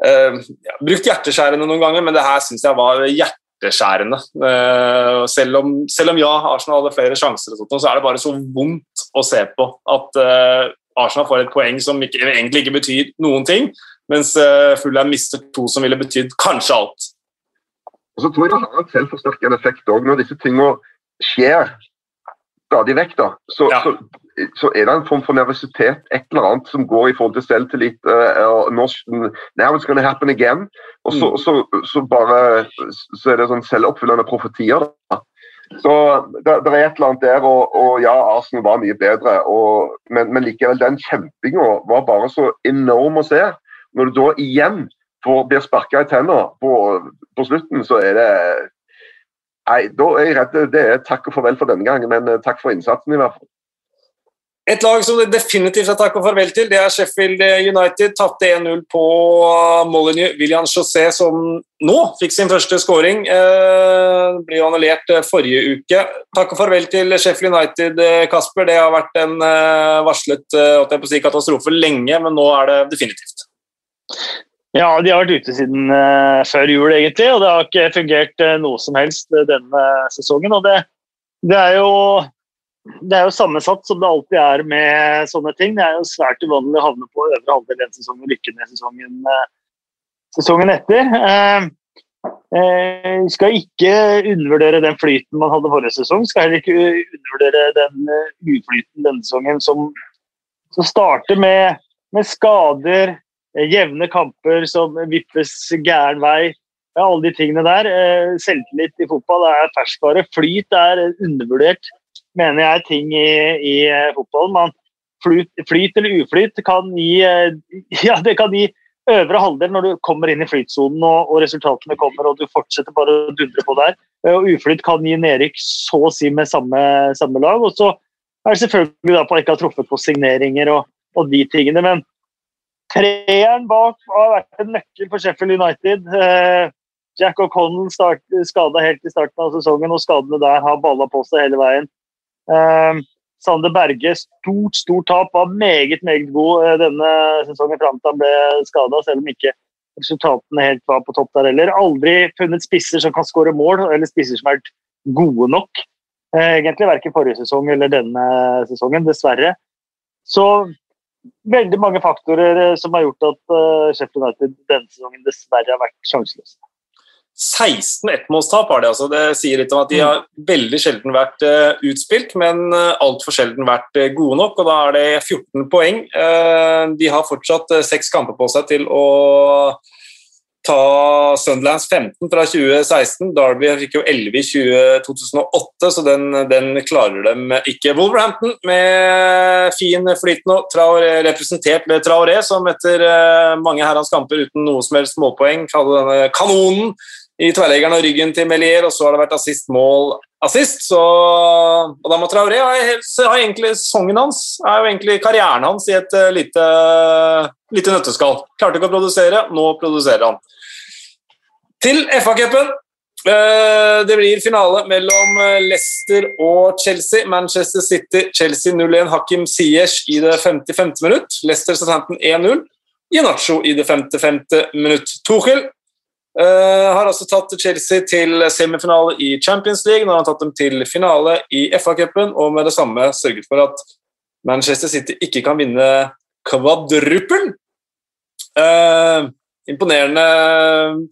Uh, ja, brukt hjerteskjærende noen ganger, men det her syns jeg var hjerteskjærende. Uh, selv, om, selv, om, ja, Arsenal hadde flere sjanser, så er det bare så vondt å se på at uh, Arsenal får et poeng som ikke, egentlig ikke betyr noen ting, mens Fulham mister to som ville betydd kanskje alt. Og så tror jeg det har en selvforsterkende effekt òg, når disse tingene skjer stadig vekk. da, så, ja. så så er det en form for nervøsitet, et eller annet som går i forhold til selvtillit. Uh, now it's gonna happen again. Og så, mm. så, så, bare så er det sånn selvoppfyllende profetier. da. Så det, det, er et eller annet der, og, og ja, Arsenal var mye bedre. Og, men, men, likevel, den kjempinga var bare så enorm å se. Når du da igjen får, blir sparka i tenna på, på, slutten, så er det Nei, da er jeg redd det er takk og farvel for denne gangen, men eh, takk for innsatsen i hvert fall. Et lag som det definitivt er takk og farvel til, det er Sheffield United. Tapte 1-0 på Molyneux. William José, som nå fikk sin første skåring, eh, ble annullert eh, forrige uke. Takk og farvel til Sheffield United, eh, Kasper. Det har vært en eh, varslet eh, si, katastrofe lenge, men nå er det definitivt. Ja, de har vært ute siden uh, før jul, egentlig, og det har ikke fungert uh, noe som helst denne sesongen. og det, det er jo det er jo sammensatt som det alltid er med sånne ting. Det er jo svært uvanlig å havne på øvre halvdel en sesong og lykke ned sesongen, sesongen etter. Eh, skal ikke undervurdere den flyten man hadde forrige sesong. Skal heller ikke undervurdere den uh, uflyten denne sesongen som, som starter med, med skader, jevne kamper som vippes gæren vei. Ja, alle de tingene der. Selvtillit i fotball er ferskvare. Flyt er undervurdert mener jeg, ting i, i eh, fotballen. Man, flyt, flyt, eller uflyt kan gi, eh, ja, det kan gi øvre halvdel når du kommer inn i flytsonen og, og, resultatene kommer og du fortsetter bare å dundre på der. Eh, og uflyt kan gi nedrykk så å si med samme, samme lag. Og så er det selvfølgelig da på at ikke har truffet på signeringer og, og de tingene. Men treeren bak har vært en nøkkel for Sheffield United. Eh, Jack O'Connell skada helt i starten av sesongen, og skadene der har balla på seg hele veien. Uh, Sander Berge, stort stort tap, var meget meget god uh, denne sesongen fram til han ble skada, selv om ikke resultatene helt var på topp der heller. Aldri funnet spisser som kan skåre mål, eller spisser som har vært gode nok. Egentlig verken forrige sesong eller denne sesongen, dessverre. Så veldig mange faktorer eh, som har gjort at uh, Sheffield United denne sesongen dessverre har vært sjanseløse. 16 ettmålstap har de. altså. Det sier litt om at de har veldig sjelden vært uh, utspilt, men altfor sjelden vært gode nok. og Da er det 14 poeng. De har fortsatt seks kamper på seg til å ta Sunderlands 15 fra 2016. Derby fikk jo 11 i 2008, så den, den, klarer dem ikke. Wolverhampton med fin flyt nå, Traoré, representert ved Traoré, som etter eh, mange herrens kamper uten noe som helst målpoeng hadde denne kanonen i tverrleggeren og ryggen til Melier, og så har det vært assist, mål, assist. Så, da må Traoré ha, egentlig sesongen hans, er jo egentlig karrieren hans i et uh, lite, lite nøtteskall. Klarte ikke å produsere, nå produserer han. Til FA-cupen. Uh, det blir finale mellom eh, Leicester og Chelsea. Manchester City, Chelsea 0-1. Hakim Ziyech i det 55. minutt. Leicester Southampton 1-0. Inacho i det 55. minutt. Tuchel Uh, har altså tatt Chelsea til semifinale i Champions League. Nå har han tatt dem til finale i FA-cupen, og med det samme sørget for at Manchester City ikke kan vinne kvadruppelen. Uh, imponerende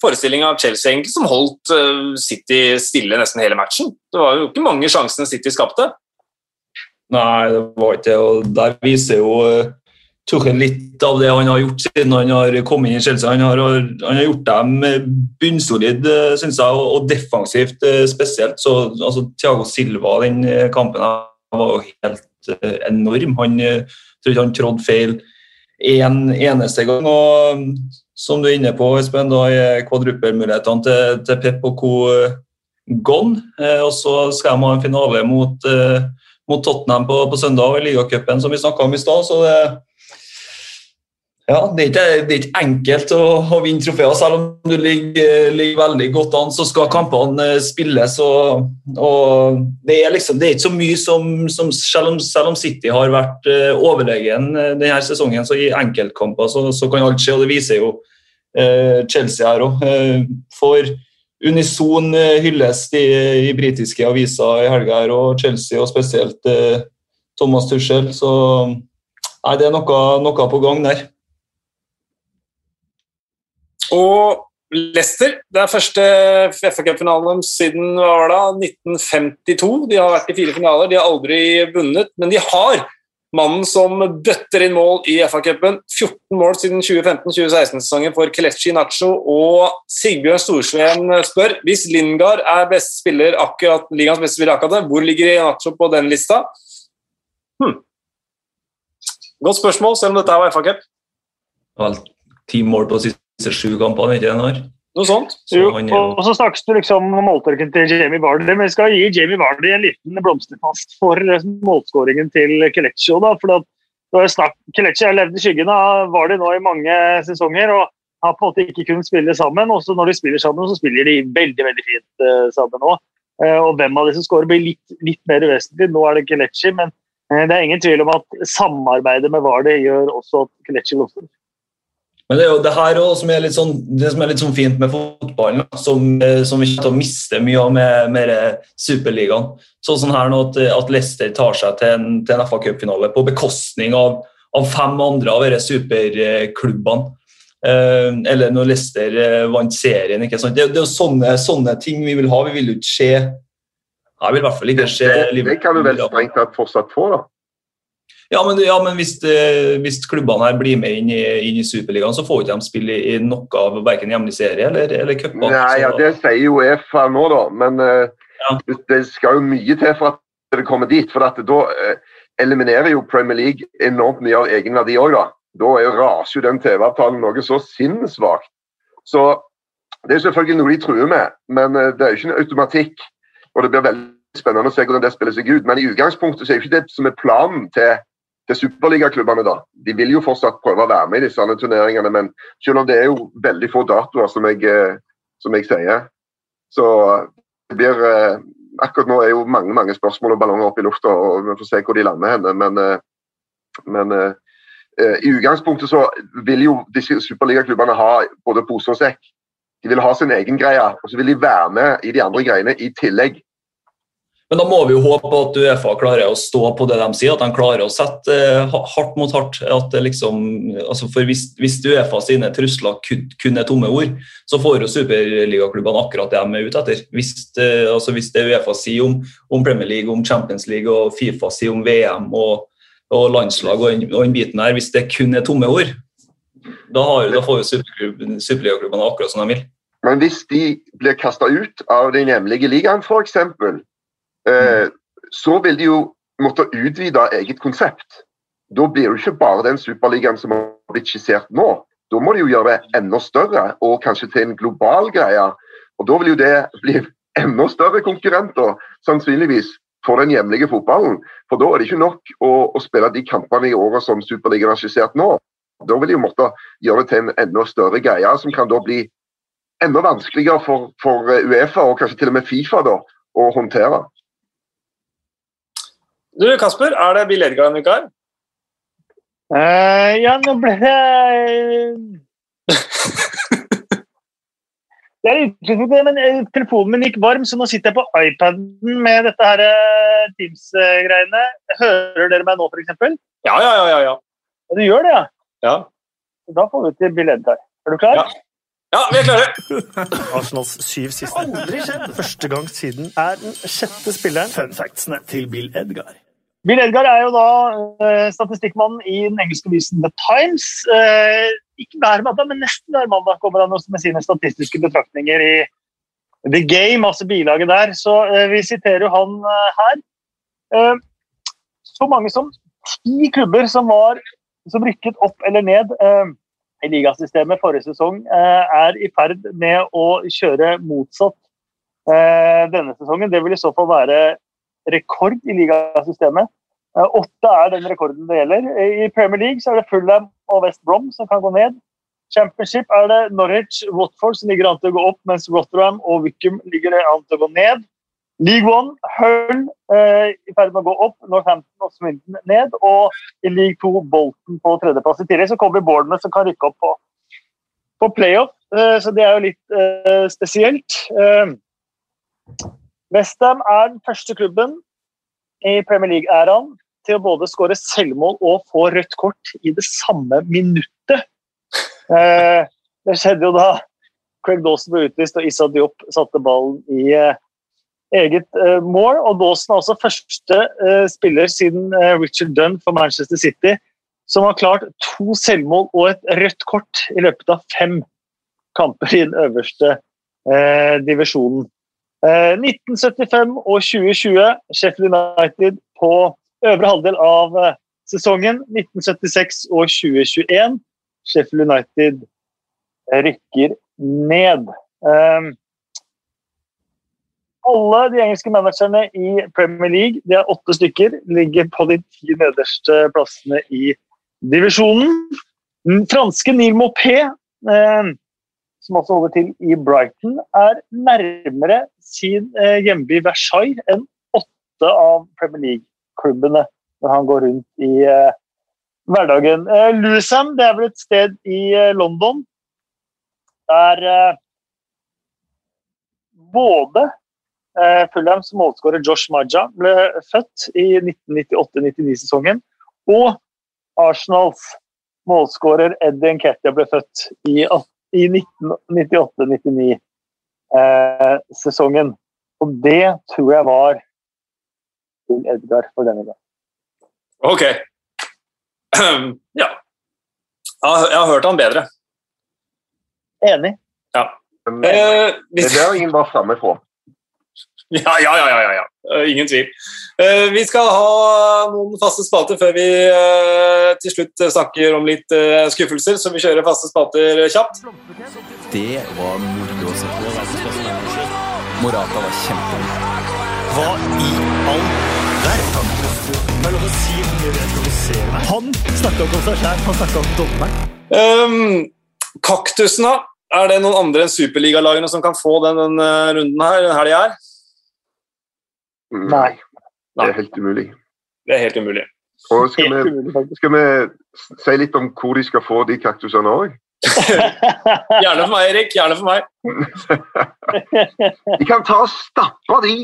forestilling av Chelsea, egentlig, som holdt uh, City stille nesten hele matchen. Det var jo ikke mange sjansene City skapte. Nei, det var ikke det. Og der viser jo Tuchel litt av det han har gjort siden han har kommet inn i Chelsea. Han har, han har gjort dem bunnsolid, syns jeg, og defensivt eh, spesielt. Så altså, Thiago Silva den eh, kampen var jo helt enorm. Han tror ikke han trådde feil en eneste gang. og Som du er inne på, Espen, da er kvadruppelmulighetene til, til Pep og co. gone. Og så skal de ha en finale mot, mot Tottenham på, på søndag i ligacupen, som vi snakka om i stad. så det ja, det er, ikke, det er ikke, enkelt å, å vinne trofeer. Selv om du ligger, ligger, veldig godt an, så skal kampene eh, spilles. Og, og det, er liksom, det, er ikke så mye som, som selv, om, selv, om, City har vært uh, overlegen denne sesongen, så i enkeltkamper så, så, kan alt skje. og Det viser jo eh, Chelsea her òg. For unison hyllest i, i, britiske aviser i helga her, og Chelsea, og spesielt Thomas Tuchel. Så nei, det er noe, noe på gang der. Og Leicester, det er første FA-cupfinalen siden var det, 1952. De har vært i fire finaler, de har aldri vunnet, men de har mannen som bøtter inn mål i FA-cupen. 14 mål siden 2015-2016-sesongen for Kelechi Nacho. Og Sigbjørn Storsveen spør hvis Lingard er best spiller akkurat, ligaens beste spiller akkurat hvor ligger Nacho på den lista? Hmm. Godt spørsmål, selv om dette var FA-cup. Ti mål på siste sju kampene, ikke har? Noe sånt. Så jo, og, så snakkes du liksom om måltørken til Jamie Vardy, men vi skal gi Jamie Vardy en liten blomsterfast for eh, målskåringen til Kelechi. Da, for det var Kelechi har levd i skyggen av Vardy nå i mange sesonger og har på en måte ikke kunnet spille sammen. Også Når de spiller sammen, så spiller de veldig veldig fint uh, sammen nå. Uh, og Hvem av de som skårer, blir litt, litt mer uvesentlig. Nå er det Kelechi, men det er ingen tvil om at samarbeidet med Vardy gjør også at Kelechi blomstrer. Men det er jo det her også, som er litt sånn, det som er litt sånn fint med fotballen, som, eh, som vi kommer til å miste mye av med, med Superligaen. Sånn her nå at, at Leicester tar seg til en, til en FA-cupfinale på bekostning av, av, fem andre av disse superklubbene. Eh, eller når Leicester eh, vant serien. ikke sant? Det, det er jo sånne, sånne, ting vi vil ha. Vi vil jo ikke se Jeg vil i hvert fall ikke se Det, det kan du vel strengt tatt fortsatt få, da. Ja, men, ja, men hvis, eh, hvis, klubbene her blir med inn i, inn i Superligaen, så får ikke de spille i noe av verken hjemlig serie eller, eller cuper. Nei, ja, det sier jo EFA nå, da. Men uh, ja. det skal jo mye til for at det kommer dit. For da uh, eliminerer jo Premier League enormt mye av egenverdi òg, da. Da er raser jo den TV-avtalen noe så sinnssvakt. Så det er selvfølgelig noe de truer med, men det er jo ikke en automatikk. Og det blir veldig spennende å se hvordan det spiller seg ut. Men i utgangspunktet så er jo ikke det som er planen til til superligaklubbene. da. De vil jo fortsatt prøve å være med i disse turneringene, men selv om det er jo veldig få datoer som jeg, eh, som jeg sier. Så det blir eh, Akkurat nå er jo mange mange spørsmål og ballonger oppe i lufta, og vi får se hvor de lander henne. Men, eh, men i utgangspunktet så vil jo disse superligaklubbene ha både pose og sekk. De vil ha sin egen greie, og så vil de være med i de andre greiene i tillegg. Men da må vi jo håpe at Uefa klarer å stå på det de sier, at de klarer å sette eh, hardt mot hardt. Liksom, altså for Hvis, hvis Uefa sine trusler kun, er tomme ord, så får jo superligaklubbene akkurat det de er ute etter. Hvis altså hvis det Uefa sier om, om, Premier League, om Champions League og Fifa sier om VM og, og landslag og den biten her, hvis det kun er tomme ord, da, har, da får jo superligaklubbene akkurat som de vil. Men hvis de blir kasta ut av den hjemlige ligaen, f.eks., så vil de jo måtte utvide eget konsept. Da blir det ikke bare den superligaen som har blitt skissert nå. Da må de jo gjøre det enda større, og kanskje til en global greie. Og Da vil jo det bli enda større konkurrenter, sannsynligvis, for den hjemlige fotballen. For da er det ikke nok å, å spille de kampene i året som Superligaen har skissert nå. Da vil de jo måtte gjøre det til en enda større greie, som kan da bli enda vanskeligere for, for Uefa og kanskje til og med Fifa da, å håndtere. Du, Kasper, er det Bill Edgar denne uka her? Uh, ja, nå ble det Det er interessant, men eh, Telefonen min gikk varm, så nå sitter jeg på iPaden med dette her eh, Teams-greiene. Hører dere meg nå, f.eks.? Ja, ja, ja, ja, ja. Du gjør det, ja? ja. Da får vi til Bill Edgar. Er du klar? Ja. Ja, vi er klare! Arsenals syv siste. Aldri skjedd! Første gang siden er den sjette spilleren. Fun factsene til Bill Edgar. Bill Edgar er jo da uh, statistikkmannen i den engelske avisen The Times. Uh, ikke hver mandag, men nesten hver mandag kommer han med sine statistiske betraktninger i The Game, altså bilaget der. Så uh, vi siterer jo han her. så mange som ti klubber som var som rykket opp eller ned i ligasystemet forrige sesong, er i ferd med å kjøre motsatt denne sesongen. Det vil i så fall være rekord i ligasystemet. Eh, åtte er den rekorden det gjelder. I Premier League så er det Fulham og West Brom som kan gå ned. Championship er det Norwich Watford som ligger an til å gå opp, mens Rotterdam og Wickham ligger an til å gå ned. League One, Hull eh, i ferd med å gå opp, Northampton og Swindon ned. Og i League two, Bolton på tredjeplass. I tillegg så kommer Bournemouth som kan rykke opp på, på playoff, eh, så det er jo litt eh, spesielt. Westham er den første klubben i Premier League-æraen til å både skåre selvmål og få rødt kort i det samme minuttet. Eh, det skjedde jo da Craig Dawson ble utvist og Issa Diop satte ballen i eh, eget eh, mål. Og Dawson er også første eh, spiller siden eh, Richard Dunn for Manchester City som har klart to selvmål og et rødt kort i løpet av fem kamper i den øverste eh, divisjonen. 1975 eh, og 2020 Sheffield United på øvre halvdel av eh, sesongen. 1976 og 2021 Sheffield United rykker ned. Um, alle de engelske managerne i Premier League, det er åtte stykker, ligger på de ti nederste plassene i divisjonen. Den franske Neil Mopé som også holder til i Brighton, er nærmere sin eh, hjemby Versailles enn åtte av Premier League-klubbene når han går rundt i eh, hverdagen. Eh, Lewisham det er vel et sted i London der både Fulhams målskårer Josh Maja ble født i 1998-99-sesongen, og Arsenals målskårer Eddie Nketia ble født i 18 i 1998-99-sesongen. Eh, og det tror jeg var til Edgar for denne gang. Ok. ja. Jeg har hørt han bedre. Enig. Ja. Men, eh, det er jo ingen bare framme fra. Ja, ja, ja. ja, ja. Uh, ingen tvil. Uh, vi skal ha noen faste spalter før vi uh, til slutt snakker om litt skuffelser, så vi kjører faste spalter kjapt. Det var moro å se på. Morata var kjempegod. Hva i all verden? Han snakka ikke om seg sjæl, han snakka om dommeren. Um, kaktusen, da. Er det noen andre enn superligalagene som kan få den, den eh, runden her? Den de her? Nei. Det er helt umulig. Det er helt umulig. Og skal Helt vi, umulig, skal vi si litt om hvor de skal få de kaktusene òg? Gjerne for meg, Erik. Gjerne for meg. De kan ta og stappe de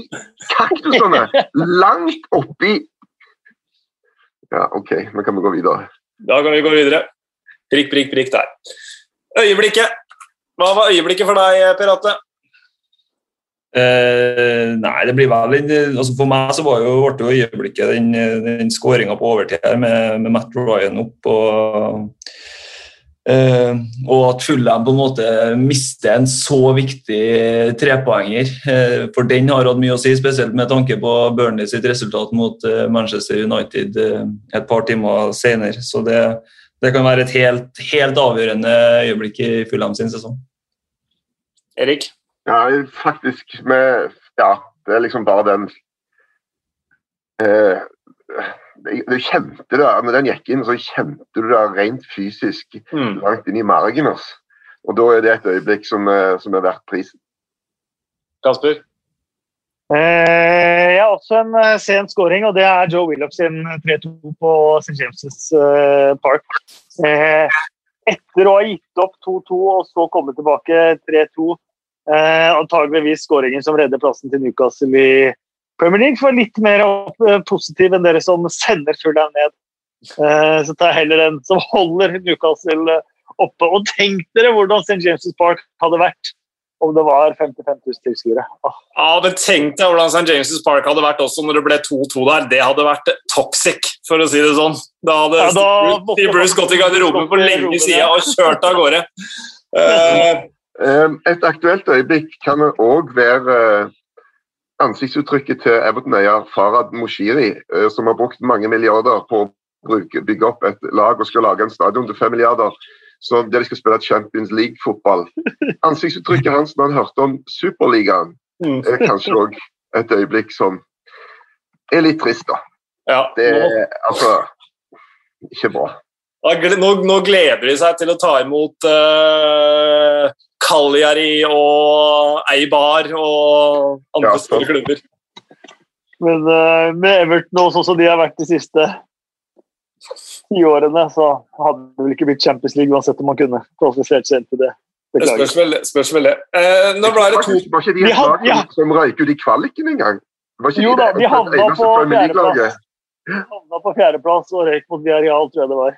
kaktusene langt oppi Ja, OK, nå kan vi gå videre. Da kan vi gå videre. Prikk, prikk, prikk der. Øyeblikket. Hva var øyeblikket for deg, Per Atte? Eh, nei, det blir vel altså For meg så var jo, ble jo øyeblikket den, den skåringa på overtid her med, med Matt Ryan opp. og eh, og at Fulham på en måte mister en så viktig trepoenger. Eh, for den har hatt mye å si, spesielt med tanke på Burnley sitt resultat mot eh, Manchester United eh, et par timer senere. Så det, det kan være et helt, helt avgjørende øyeblikk i Fulham sin sesong. Erik? Ja, faktisk med Ja, det er liksom bare den eh, Du kjente det når den gikk inn, så kjente du det rent fysisk Mm. langt inn i margen. Altså. Og da er det et øyeblikk som, er- som er verdt prisen. Kasper? Eh, ja, også en eh, sen scoring, og det er Joe Willoch sin 3-2 på St. James' eh, Park. Eh, etter å ha gitt opp 2-2 og så komme tilbake 3-2, eh, antageligvis skåringen som redder plassen til Newcastle i Premier League, for litt mer eh, positiv enn dere som sender Fulham ned. Eh, så tar jeg heller den som holder Newcastle eh, oppe. Og tenk dere hvordan St. James' Park hadde vært om det var 55 000 tilskuere. Oh. Ja, men Tenk deg hvordan St. James' Park hadde vært også når det ble 2-2 der. Det hadde vært toxic, for å si det sånn. Da hadde Ja, da Bruce gått i garderoben på lenge siden og kjørt av gårde. Eh, Et aktuelt øyeblikk kan òg være eh, ansiktsuttrykket til Everton-eier Farad Moshiri, eh, som har brukt mange milliarder på å bygge opp et lag og skal lage en stadion til fem milliarder. Så der de skal spille Champions League-fotball. Ansiktsuttrykket hans når han hørte om Superligaen, Mm. er kanskje òg et øyeblikk som er litt trist, da. ja, Det er altså ikke bra. nå, nå gleder de seg til å ta imot uh, Cagliari og Eibar og andre Ja, store klubber. Men uh, med Everton og sånn som de har vært de siste ti årene, så hadde det vel ikke blitt Champions League uansett om man kunne kvalifisert seg inn til det. Beklager. spørs vel, det. Eh, nå ble det to var ikke de et lag ja. som røyk ut i kvaliken engang? Jo da, de havna på fjerdeplass. De fjerdeplass. Havna på fjerdeplass og røyk mot Villarreal, tror jeg det var.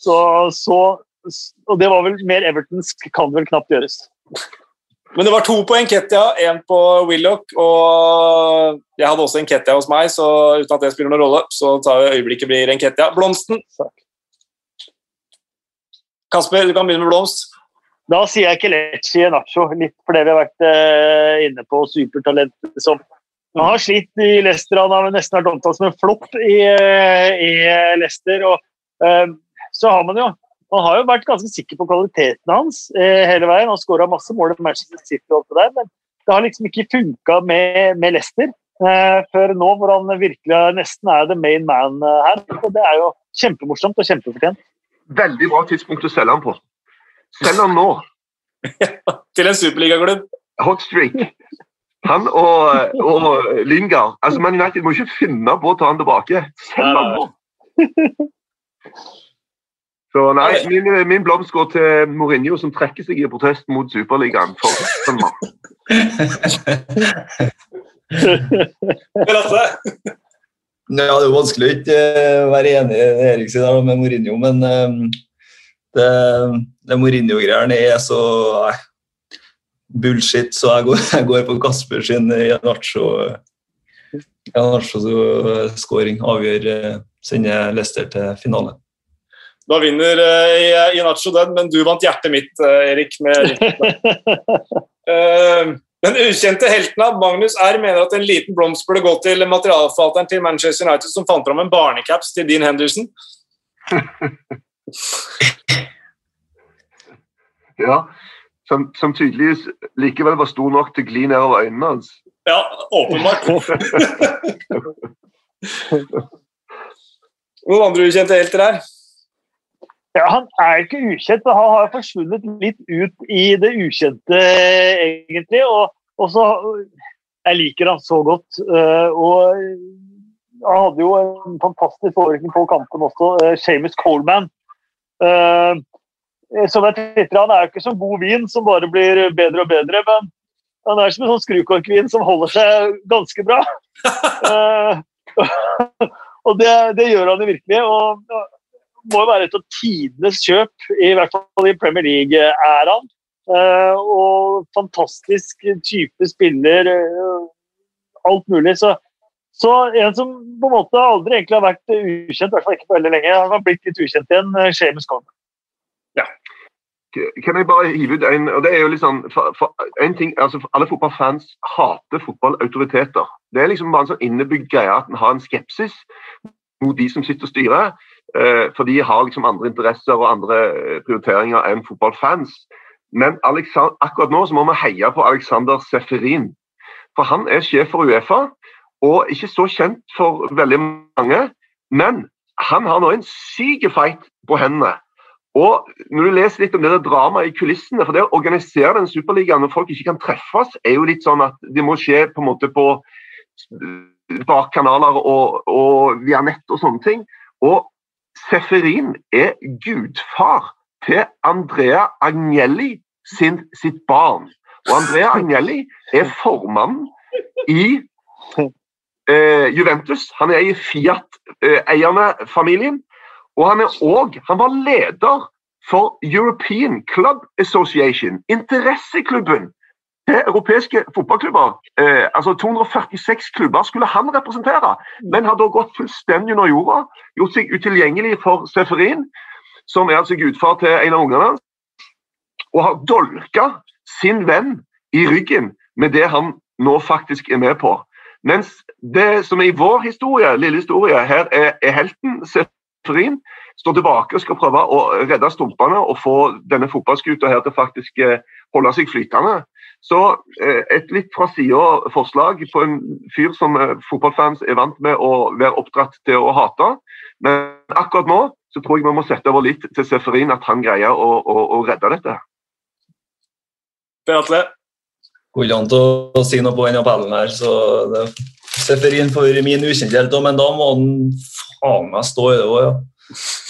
Så, så, og det var vel mer Evertonsk, kan vel knapt gjøres. Men det var to på Enketia, én på Willoch, og jeg hadde også Enketia hos meg, så uten at det spiller noen rolle, så tar vi øyeblikket blir Enketia. Blomsten. Kasper, du kan begynne med blomst. Da sier jeg Kelechi Nacho, litt fordi vi har vært eh, inne på supertalent som Han har slitt i Leicester, han har nesten vært omtalt som en flopp i, eh, i Leicester. Og, eh, så har man jo man har jo vært ganske sikker på kvaliteten hans eh, hele veien. Han skåra masse mål i Manchester City, og der, men det har liksom ikke funka med, med Leicester eh, før nå, hvor han virkelig nesten er the main man eh, her. Og det er jo kjempemorsomt og kjempefortjent. Veldig bra tidspunkt å selge han på. Selg han nå. Til en superligaklubb. Hot streak. Han og, og Lingard. Altså, Man United må ikke finne på å ta han tilbake. Selg han nå. Så nei, min, min blomst går til Mourinho, som trekker seg i protest mot Superligaen. For Per Atle. Ja, det er jo vanskelig å ikke eh, være enig i Erik der med Mourinho, men eh, det, det Mourinho-greiene er så nei, bullshit, så jeg går, jeg går på Kasper sin Janacho-skåring. Avgjør eh, sender Leicester til finale. Da vinner uh, Inacho den, men du vant hjertet mitt, uh, Erik. Med uh, den ukjente helten av Magnus R mener at en liten blomst burde gå til materialforvalteren til Manchester United som fant fram en barnecaps til Dean Henderson. ja, som, som tydeligvis likevel var stor nok til å gli nedover øynene hans. Ja, åpenbart. Noen andre ukjente helter her? Ja, Han er ikke ukjent, men han har forsvunnet litt ut i det ukjente, egentlig. Og, og så Jeg liker han så godt. øh, og han hadde jo en fantastisk påvirkning på kampen også, Shamus Seamus Coleman. Uh, som jeg titter, Han er jo ikke som god vin som bare blir bedre og bedre, men han er som en sånn skrukorkvin som holder seg ganske bra. Og det, det, gjør han jo virkelig. og må jo være et av tidenes kjøp, i hvert fall i Premier League-æraen. Uh, og fantastisk type spiller. Uh, alt mulig. Så, så, en som på en måte aldri egentlig har vært ukjent, i hvert fall ikke på veldig lenge, han har blitt litt ukjent igjen, uh, Seamus Coleman. Ja. Kan jeg bare hive ut en og det er jo litt sånn, for, for en ting, altså Alle fotballfans hater fotballautoriteter. Det er liksom bare en sånn innebygd greie at en har en skepsis mot de som sitter og styrer. For de har liksom andre interesser og andre prioriteringer enn fotballfans. Men Alexander, akkurat nå så må vi heie på Alexander Seferin. For han er sjef for Uefa, og ikke så kjent for veldig mange. Men han har nå en syk fight på hendene. Og når du leser litt om det dramaet i kulissene For det å organisere den superligaen når folk ikke kan treffes, er jo litt sånn at det må skje på en måte på bakkanaler og, og via nett og sånne ting. Og Seferin er gudfar til Andrea Agnelli sin, sitt barn. Og Andrea Agnelli er formann i eh, Juventus. Han er i Fiat-eierne-familien. Og han er også, han var leder for European Club Association, interesseklubben europeiske fotballklubber. Eh, altså 246 klubber skulle han representere, men har da gått fullstendig under jorda. Gjort seg utilgjengelig for Seferin, som er altså gudfar til en av ungene hans. Og har dolka sin venn i ryggen med det han nå faktisk er med på. Mens det som er i vår historie, lille historie, her er, er helten Seferin står tilbake og skal prøve å redde stumpene og få denne fotballskuta her til faktisk eh, holde seg flytende. Så eh, et litt fra sida forslag på en fyr som eh, fotballfans er vant med å være oppdratt til å hate. Men akkurat nå så tror jeg vi må sette over litt til Seferin, at han greier å, å, å redde dette. Per Atle? Går ikke an å si noe på den appellen her, så det Seferin for min ukjenthet, men da må han faen meg stå i det òg, ja.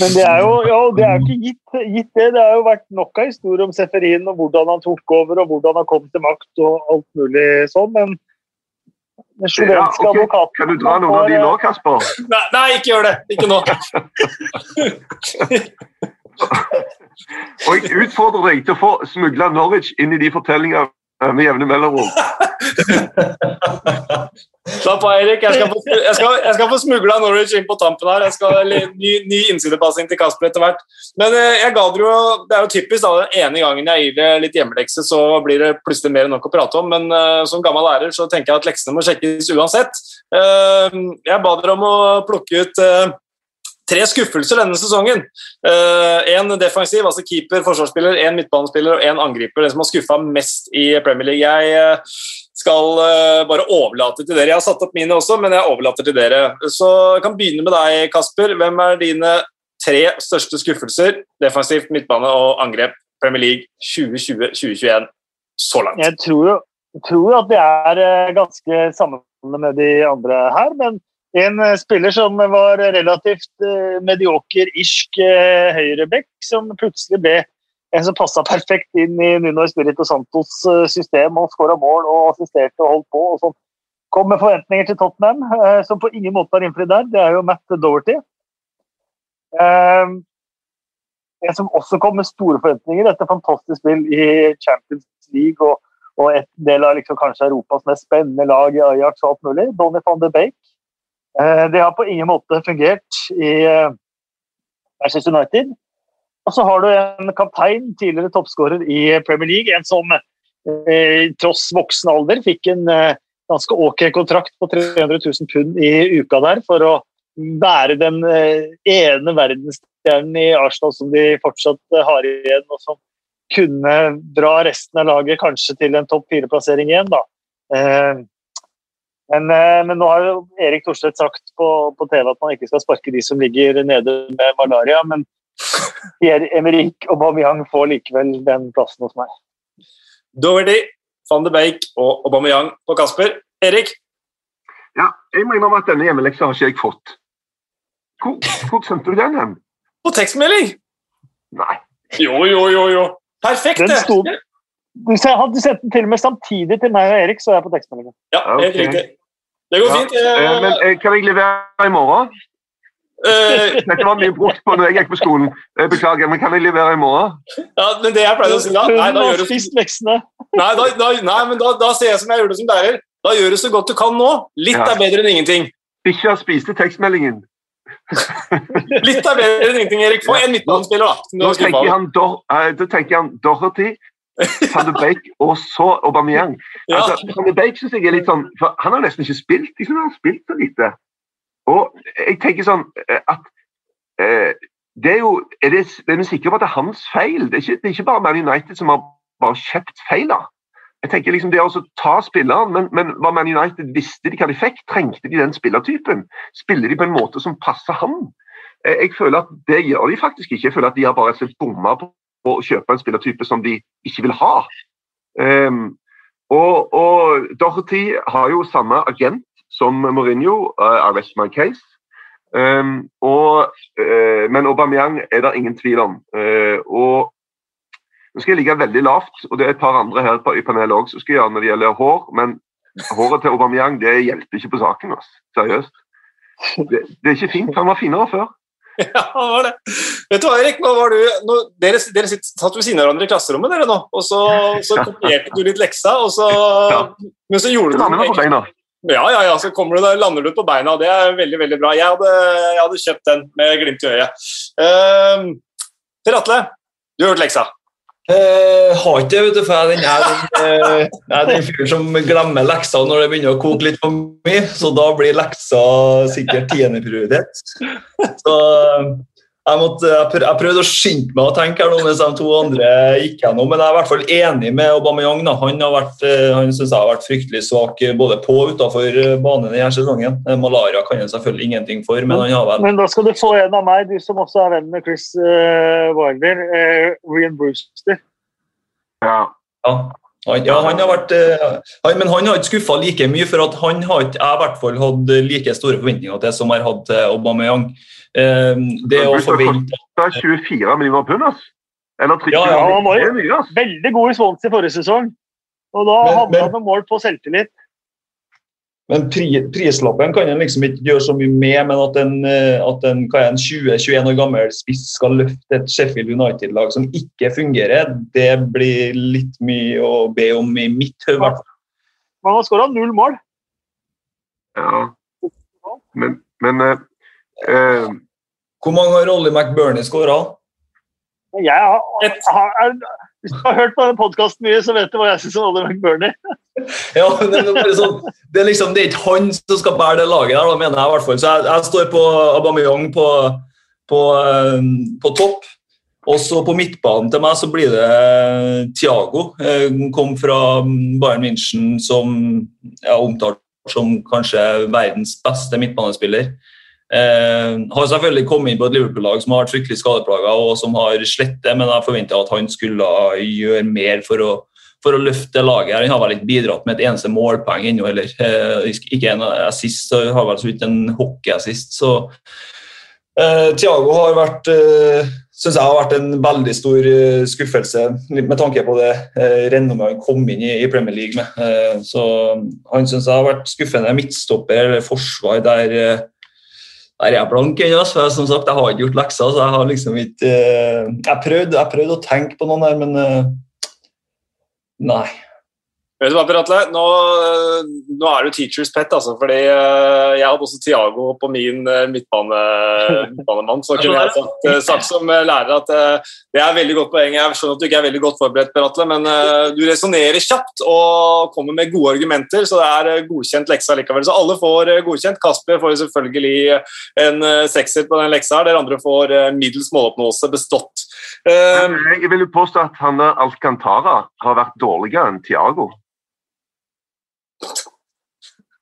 Men det er jo ja, det er ikke gitt, gitt, det. Det har jo vært nok av historier om Seferin og hvordan han tok over og hvordan han kom til makt og alt mulig sånn, men den ja, okay. Kan du dra noen av de nå, Kasper? Nei, nei, ikke gjør det. Ikke nå. og jeg utfordrer deg til å få smugla Norwich inn i de fortellingene med jevne mellomrom. Slapp av, Erik. Jeg skal, få, jeg, skal, jeg skal få smugla Norwich inn på tampen her. Jeg skal Ny, ny innsidepassing til Kasper etter hvert. Men eh, jeg ga dere jo, det er jo typisk da, den ene gangen jeg gir det litt hjemmelekse, så blir det plutselig mer enn nok å prate om. Men uh, som gammel lærer så tenker jeg at leksene må sjekkes uansett. Uh, jeg ba dere om å plukke ut uh, tre skuffelser denne sesongen. Én uh, defensiv, altså keeper, forsvarsspiller, én midtbanespiller og én angriper. Den som har skuffa mest i Premier League. Jeg skal uh, bare overlate til dere. Jeg har satt opp mine også, men jeg overlater til dere. Så jeg kan begynne med deg, Kasper. Hvem er dine tre største skuffelser? Defensivt, midtbane og angrep. Premier League 2020-2021 så langt. Jeg tror, tror at det er ganske sammenfallende med de andre her, men en eh, spiller som var relativt medioker-irsk uh, høyrebekk, som plutselig ble en som passa perfekt inn i Nuno Espirito Santos uh, system og skåra mål og assisterte og holdt på. og sånn. Kom med forventninger til Tottenham, uh, som på ingen måte har innfridd der. Det er jo Matt Doverty. en som også kom med store forventninger etter fantastisk spill i Champions League og, og et del av liksom, kanskje Europas mest spennende lag i Ajax og alt mulig. Donny van de Beek Eh, det har på ingen måte fungert i eh, Manchester United. Og så har du en kaptein, tidligere toppskårer i Premier League, en som eh, tross voksen alder fikk en ganske ok kontrakt på 300 000 pund i uka der for å være den ene verdensstjernen i Arsenal som de fortsatt har igjen, og som kunne dra resten av laget kanskje til en topp fire-plassering igjen. da. Men, eh, men, nå har Erik Thorstvedt sagt på, på, TV at man ikke skal sparke de som ligger nede med malaria. Men Pierre-Emerick og Aubameyang får likevel den plassen hos meg. Doverty, van de Beek og Aubameyang på Kasper. Erik? Ja, jeg må innrømme at denne hjemmeleksa har ikke jeg fått. Hvor, hvor sendte du den hen? På tekstmelding! Nei. Jo, jo, jo. jo. Perfekt, det! sto- Du hadde sendt den til og med samtidig til meg og Erik, så er jeg på tekstmeldingen. Ja, helt Ok. riktig. Det går Ja, fint. eh, men eh, kan jeg levere i morgen? Eh, Dette var mye brukt på når jeg gikk på skolen. Beklager, men kan jeg levere i morgen? ja, men det jeg pleide å si da Nei, da gjør du. Nei, da, da, nei men da, da ser jeg som jeg gjorde som lærer. Da gjør du så godt du kan nå. Litt Ja. er bedre enn ingenting. Bikkja spiste tekstmeldingen. Litt er bedre enn ingenting, Erik. Få en midtbanespiller, da. Da tenker han, Dor eh, da tenker han Dorothy, Sander Bake og så Aubameyang. Ja. Altså, Van de Beek synes jeg er litt sånn for Han har nesten ikke spilt. Liksom, han har spilt så lite. Og jeg tenker sånn eh, at eh, det er jo Er det, er vi sikre på at det er hans feil? Det er ikke, det er ikke bare Man United som har bare kjøpt da. Jeg tenker liksom Det å ta spilleren, men, men var Man United visste de hva de fikk? Trengte de den spillertypen? Spiller de på en måte som passer ham? Eh, Jeg føler at det gjør de faktisk ikke. Jeg føler at de har bare bomma på å kjøpe en spillertype som de ikke vil ha. Um, og, og Dorothy har jo samme agent som Mourinho, I rest my case. Um, og, uh, men Aubameyang er det ingen tvil om. Uh, og nå skal jeg ligge veldig lavt, og det er et par andre her på, i panelet også som skal gjøre når det gjelder hår, men håret til Aubameyang det hjelper ikke på saken. Altså. Seriøst. Det, det er ikke fint. Han var finere før. Ja, det var det. Vet du hva, Erik? Nå var du, nå, dere dere sitt, satt ved siden av hverandre i klasserommet, dere nå. Og så, så kopierte du litt leksa, og så, Ja. men så gjorde du det. Ja, ja, ja, så kommer du der, lander du på beina, det er veldig veldig bra. Jeg hadde, jeg hadde kjøpt den med glimt i øyet. Uh, per Atle, du har hørt leksa. Eh, har ikke det, vet du, for jeg er den, er den, fyren som glemmer lekser når det begynner å koke litt for mye, så da blir leksa sikkert tiendeprioritet. Så jeg, måtte, jeg, prøvde å skynde meg å tenke her nå mens de to andre gikk gjennom, men jeg er i hvert fall enig med Aubameyang. Da. Han, har vært, eh, han synes jeg har vært fryktelig svak eh, både på og utenfor eh, banen denne sesongen. Malaria kan han selvfølgelig ingenting for, men han har vel Men da skal du få en av meg, du som også er venn med Chris uh, Wilder. Uh, Rian Brewster. Ja. Ja. Han, ja, han har vært, eh, han, men han har ikke skuffa like mye, for at han har ikke jeg i hvert fall hatt like store forventninger til som jeg har hatt til Aubameyang. Eh, det å forvente Det er 24 millioner pund, altså? Eller 30 Ja, ja, han var jo-. Veldig god i Swansea forrige sesong. Og da Men- hadde han med mål på selvtillit. Men pri, prislappen kan en liksom ikke gjøre så mye med, men at en, eh, at en, en 20-21 år gammel spiss skal løfte et Sheffield United-lag som ikke fungerer, det blir litt mye å be om i mitt hode. i hvert fall. Men han har skåra null mål. Ja. Men, men uh, uh, Hvor mange har Rolly McBurney skåra? Jeg har, Et. har, hvis du har hørt på denne podkasten mye, så vet du hva jeg syns om Oliver McBurney. Ja, men det, er sånn, det er liksom det er ikke han som skal bære det laget der, da, mener jeg i hvert fall. Så jeg, jeg står på Aubameyang på, på, eh, på topp. Og så på midtbanen til meg så blir det Thiago. han Kom fra Bayern München som ja, omtalt som kanskje verdens beste midtbanespiller. Eh, har selvfølgelig kommet inn på et Liverpool-lag som har vært fryktelig skadeplaga og som har slettet, men jeg forventa at han skulle gjøre mer for å, for å løfte laget. her. Han har vel ikke bidratt med et eneste målpoeng ennå heller. Eh, ikke en assist, så har vel så vidt en hockeyassist. Så eh, Thiago har vært eh, synes jeg har vært en veldig stor skuffelse med tanke på det eh, renommet han kom inn i, i Premier League med. Eh, så han syns jeg har vært skuffende midtstopper eller forsvar der der er jeg blank ennå. Altså. Som sagt, jeg har ikke gjort lekser, så jeg har liksom ikke Jeg prøvde, prøvd å tenke på noen der, men Nei. Vet du hva, Per Atle? Nå, nå er du teacher's pet, altså. Fordi eh, jeg hadde også Tiago på min eh, midtbane, midtbanemann. Så kunne jeg sagt, eh, sagt som lærer at det er veldig godt poeng. Jeg skjønner at du ikke er veldig godt forberedt, Per Atle, men du resonnerer kjapt og kommer med gode argumenter, så det er godkjent leksa likevel. Så alle får godkjent. Kasper får selvfølgelig en sekser på den leksa her. Dere andre får middels måloppnåelse bestått. Eh, jeg vil jo påstå at han Alcantara har vært dårligere enn Thiago.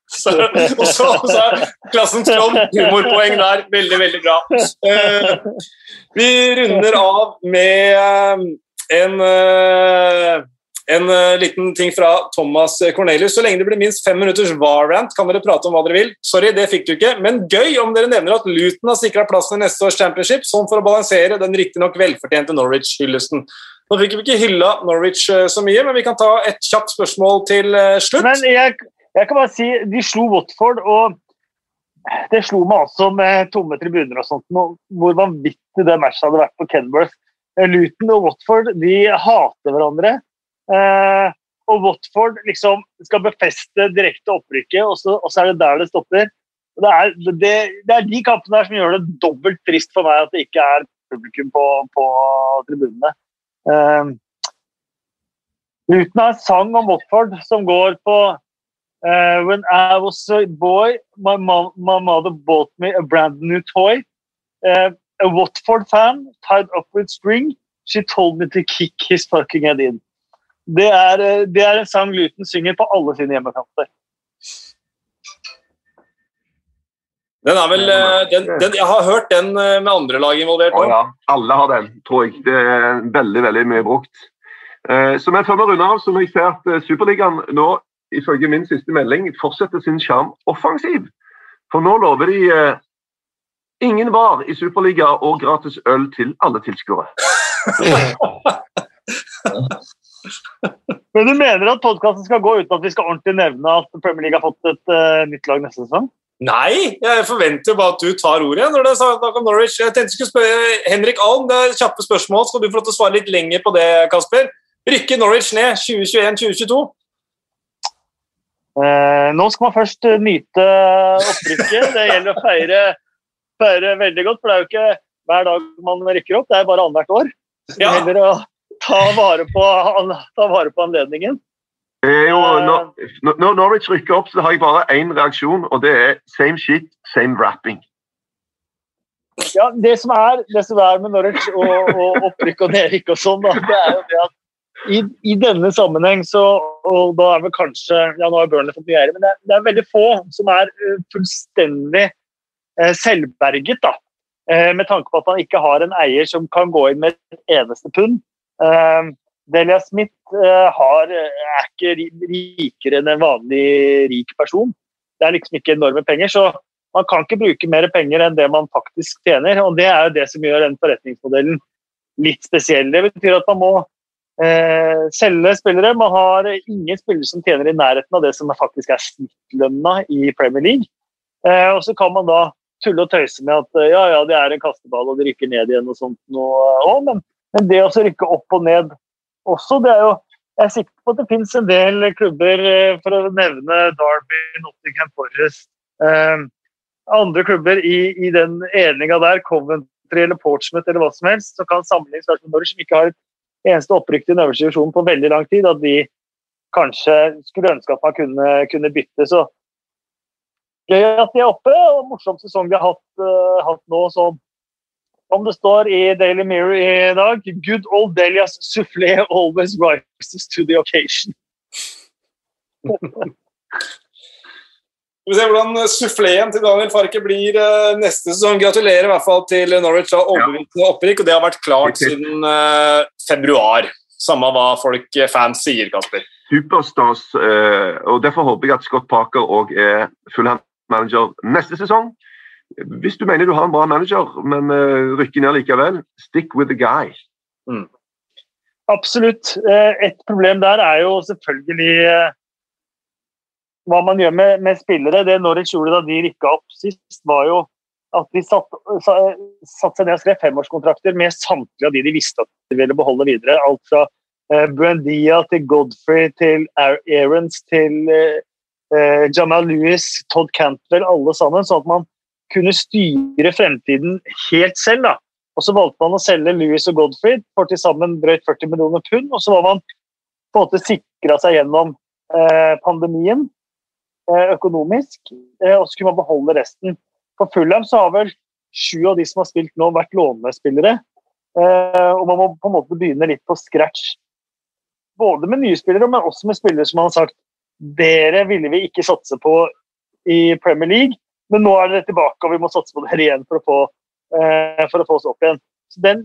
Så, og så, så er klassens klovn. Humorpoeng der. Veldig, veldig bra. Eh, vi runder av med eh, en, eh, en eh, liten ting fra Thomas Cornelius. Så lenge det blir minst fem minutters var-rant, kan dere prate om hva dere vil. Sorry, det fikk du ikke, men gøy om dere nevner at Luton har sikra plassen i neste års championship, sånn for å balansere den riktignok velfortjente Norwich-hyllesten. Nå fikk vi ikke hylla Norwich eh, så mye, men vi kan ta et kjapt spørsmål til eh, slutt. Men jeg, jeg kan bare si de slo Watford, og det slo meg også med tomme tribuner og sånt, hvor vanvittig det matchet hadde vært på Kenworth. Luton og Watford de hater hverandre. Eh, og Watford liksom skal befeste direkte opprykket, og så, og så er det der det stopper. Det er, det, det er de kampene der som gjør det dobbelt trist for meg at det ikke er publikum på, på tribunene. Eh, Luton en sang om Watford som går på uh, When I was a boy, my, mom, my mother bought me a brand new toy. Uh, a Watford fan tied up with string. She told me to kick his fucking head in. Det er, eh, det er en sang Luton synger på alle sine hjemmekanter. Den er vel, eh, den, den, jeg har hørt den eh, med andre lag involvert òg. ja, alle har den, tror jeg. Det er veldig veldig mye brukt. Eh, så men Før vi runder av, så må jeg si at Superligaen nå, ifølge min siste melding, fortsetter sin sjarm offensiv. For nå lover de ingen var i Superliga og gratis øl til alle tilskuere. Men du mener at podkasten skal gå uten at vi skal ordentlig nevne at Premier League har fått et uh, nytt lag neste sesong? Nei, jeg forventer bare at du tar ordet når det er snakk om Norwich. Jeg tenkte jeg skulle spørre Henrik Alm, det er kjappe spørsmål. Skal du få lov til å svare litt lenger på det, Kasper? Rykker Norwich ned 2021-2022? Eh, nå skal man først eh, nyte opprykket. Det gjelder å feire, feire veldig godt, for det er jo ikke hver dag man rykker opp, det er bare annethvert år. Så Ja. gjelder å ta vare på, ta vare på anledningen. Er jo, Eh. når, når Norwich rykker opp, så har jeg bare én reaksjon, og det er same shit, same rapping. Ja, det som er, det som er med Norwich og, og opprykk og nedrykk og sånn, da, det er jo det at i, i denne sammenheng så Og da er vel kanskje Ja, nå har Burnley fått mye ære, men det er, det er veldig få som er eh, fullstendig eh, selvberget, da. Eh, med tanke på at man ikke har en eier som kan gå inn med et eneste pund. Eh, Delia Smith eh, har, er ikke rikere enn en vanlig rik person. Det er liksom ikke enorme penger. så man kan ikke bruke mer penger enn det man faktisk tjener. og Det er jo det som gjør den forretningsmodellen litt spesiell. Det betyr at man må eh, selge spillere. Man har ingen spillere som tjener i nærheten av det som faktisk er snittlønna i Premier League. Eh, og så kan man da tulle og tøyse med at eh, ja, ja, det er en kasteball og det rykker ned igjen og sånt noe òg, men, men det å rykke opp og ned også, det er jo jeg er sikker på at det finnes en del klubber, eh, for å nevne Derby, Nottingham Forest, eh, andre klubber i, i den eninga der, Coventry eller Portsmouth eller hva som helst, som kan sammenlignes med Norwich, som ikke har et eneste opprykk til den øverste divisjonen på veldig lang tid, at de kanskje skulle ønske at man kunne, kunne bytte. Så gøy at de er oppe, og morsom sesong de har hatt, uh, hatt nå. Så som det står i Daily Mirror i dag, good old Delias soufflé always rises to the occasion. Vi ser hvordan suffleen til Daniel Farke blir eh, neste sesong. Gratulerer i hvert fall til Norwich av overbevisende opprykk, og det har vært klart siden eh, februar. Samme hva folk, eh, fans, sier, Kasper. Superstas, og derfor håper jeg at Scott Parker òg er Fulham-manager neste sesong. Hvis du mener du har en bra manager, men eh, rykker ned likevel, stick with the guy. Absolutt. Eh, Et problem der er jo selvfølgelig eh, hva man gjør med, med spillere. Det Norwich gjorde da de rykka opp sist, var jo at de satte satt seg ned og skrev femårskontrakter med samtlige av de de visste at de ville beholde videre. Alt fra Buendia til Godfrey til Aarons til Jamal Lewis, Todd Cantwell, alle sammen. Sånn at man kunne styre fremtiden helt selv. da. Og så valgte man å selge Lewis og Godfrey for til sammen drøyt 40 millioner pund. Og så var man på en måte sikra seg gjennom eh, pandemien eh, økonomisk, eh, og så kunne man beholde resten. For Fulham så har vel sju av de som har spilt nå, vært lånespillere. Eh, og man må på en måte begynne litt på scratch. Både med nye spillere, men også med spillere som man har sagt dere ville vi ikke satse på i Premier League. Men nå er dere tilbake, og vi må satse på dere igjen for å få, eh, for å få oss opp igjen. Så den,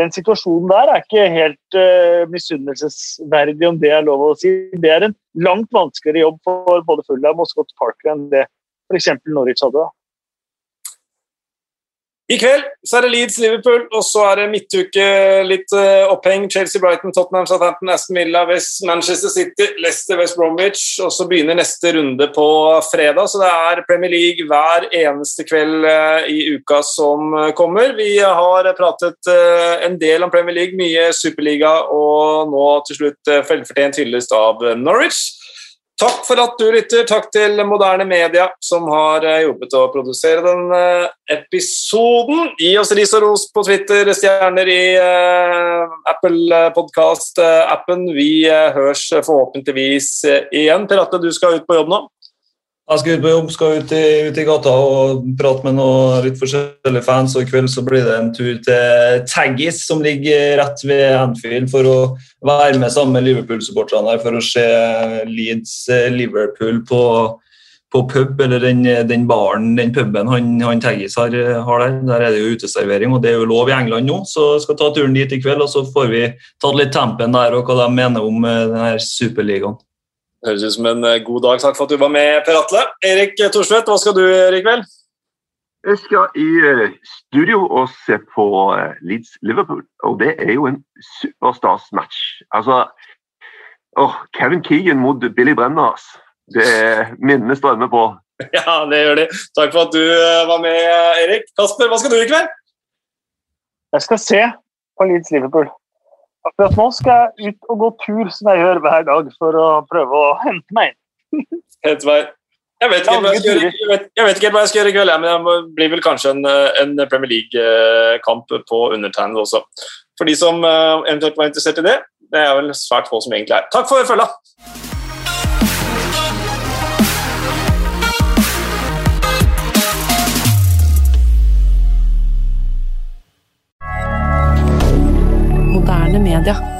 den situasjonen der er ikke helt eh, misunnelsesverdig, om det er lov å si. Det er en langt vanskeligere jobb for både Fulham og Scott Parker enn det f.eks. Norwich hadde. da. I kveld så er det Leeds-Liverpool, og så er det midtuke litt uh, oppheng. Chelsea, Brighton, Tottenham, Southampton, Aston Villa, West, Manchester City, Leicester, West Bromwich. Og så begynner neste runde på fredag, så det er Premier League hver eneste kveld uh, i uka som uh, kommer. Vi har pratet en del om Premier League, mye Superliga, og nå til slutt velfortjent hyllest av Norwich. Takk for at du lytter. Takk til Moderne Media, som har jobbet hjulpet å produsere denne episoden. Gi oss ris og ros på Twitter, stjerner i uh, Apple Podcast-appen. Vi uh, høres forhåpentligvis igjen. Per Atle, du skal ut på jobb nå? Jeg skal ut på jobb, skal ut i, ut i gata og prate med noen litt forskjellige fans. og I kveld så blir det en tur til Taggis, som ligger rett ved Anfield, for å være med sammen med Liverpool-supporterne for å se Leeds-Liverpool på, på, pub, eller den, den, baren, den puben han, han Taggis har, har, der. Der er det jo uteservering, og det er jo lov i England nå, så skal ta turen dit i kveld. og Så får vi tatt litt tempen der og hva de mener om eh, denne superligaen. Høres ut som en eh, god dag. Takk for at du var med, Per Atle. Erik Thorstvedt, hva skal du gjøre i kveld? Jeg skal i eh, studio og se på eh, Leeds Liverpool, og det er jo en superstas-match. Altså oh, Kevin Keegan mot Billy Brenner. Det er minnene strømmer på. Ja, det gjør de. Takk for at du var med, Erik. Kasper, hva skal du i kveld? Jeg skal se på Leeds Liverpool. Akkurat nå skal jeg ut og gå tur, som jeg gjør hver dag, for å prøve å hente meg inn. Hente meg jeg vet, ikke hva jeg, skal gjøre, jeg, vet, jeg vet ikke hva jeg skal gjøre i kveld, men det blir vel kanskje en, en Premier League-kamp på undertegnet også. For de som eh, eventuelt var interessert i det, det er vel svært få som egentlig er. Takk for følget! Moderne media.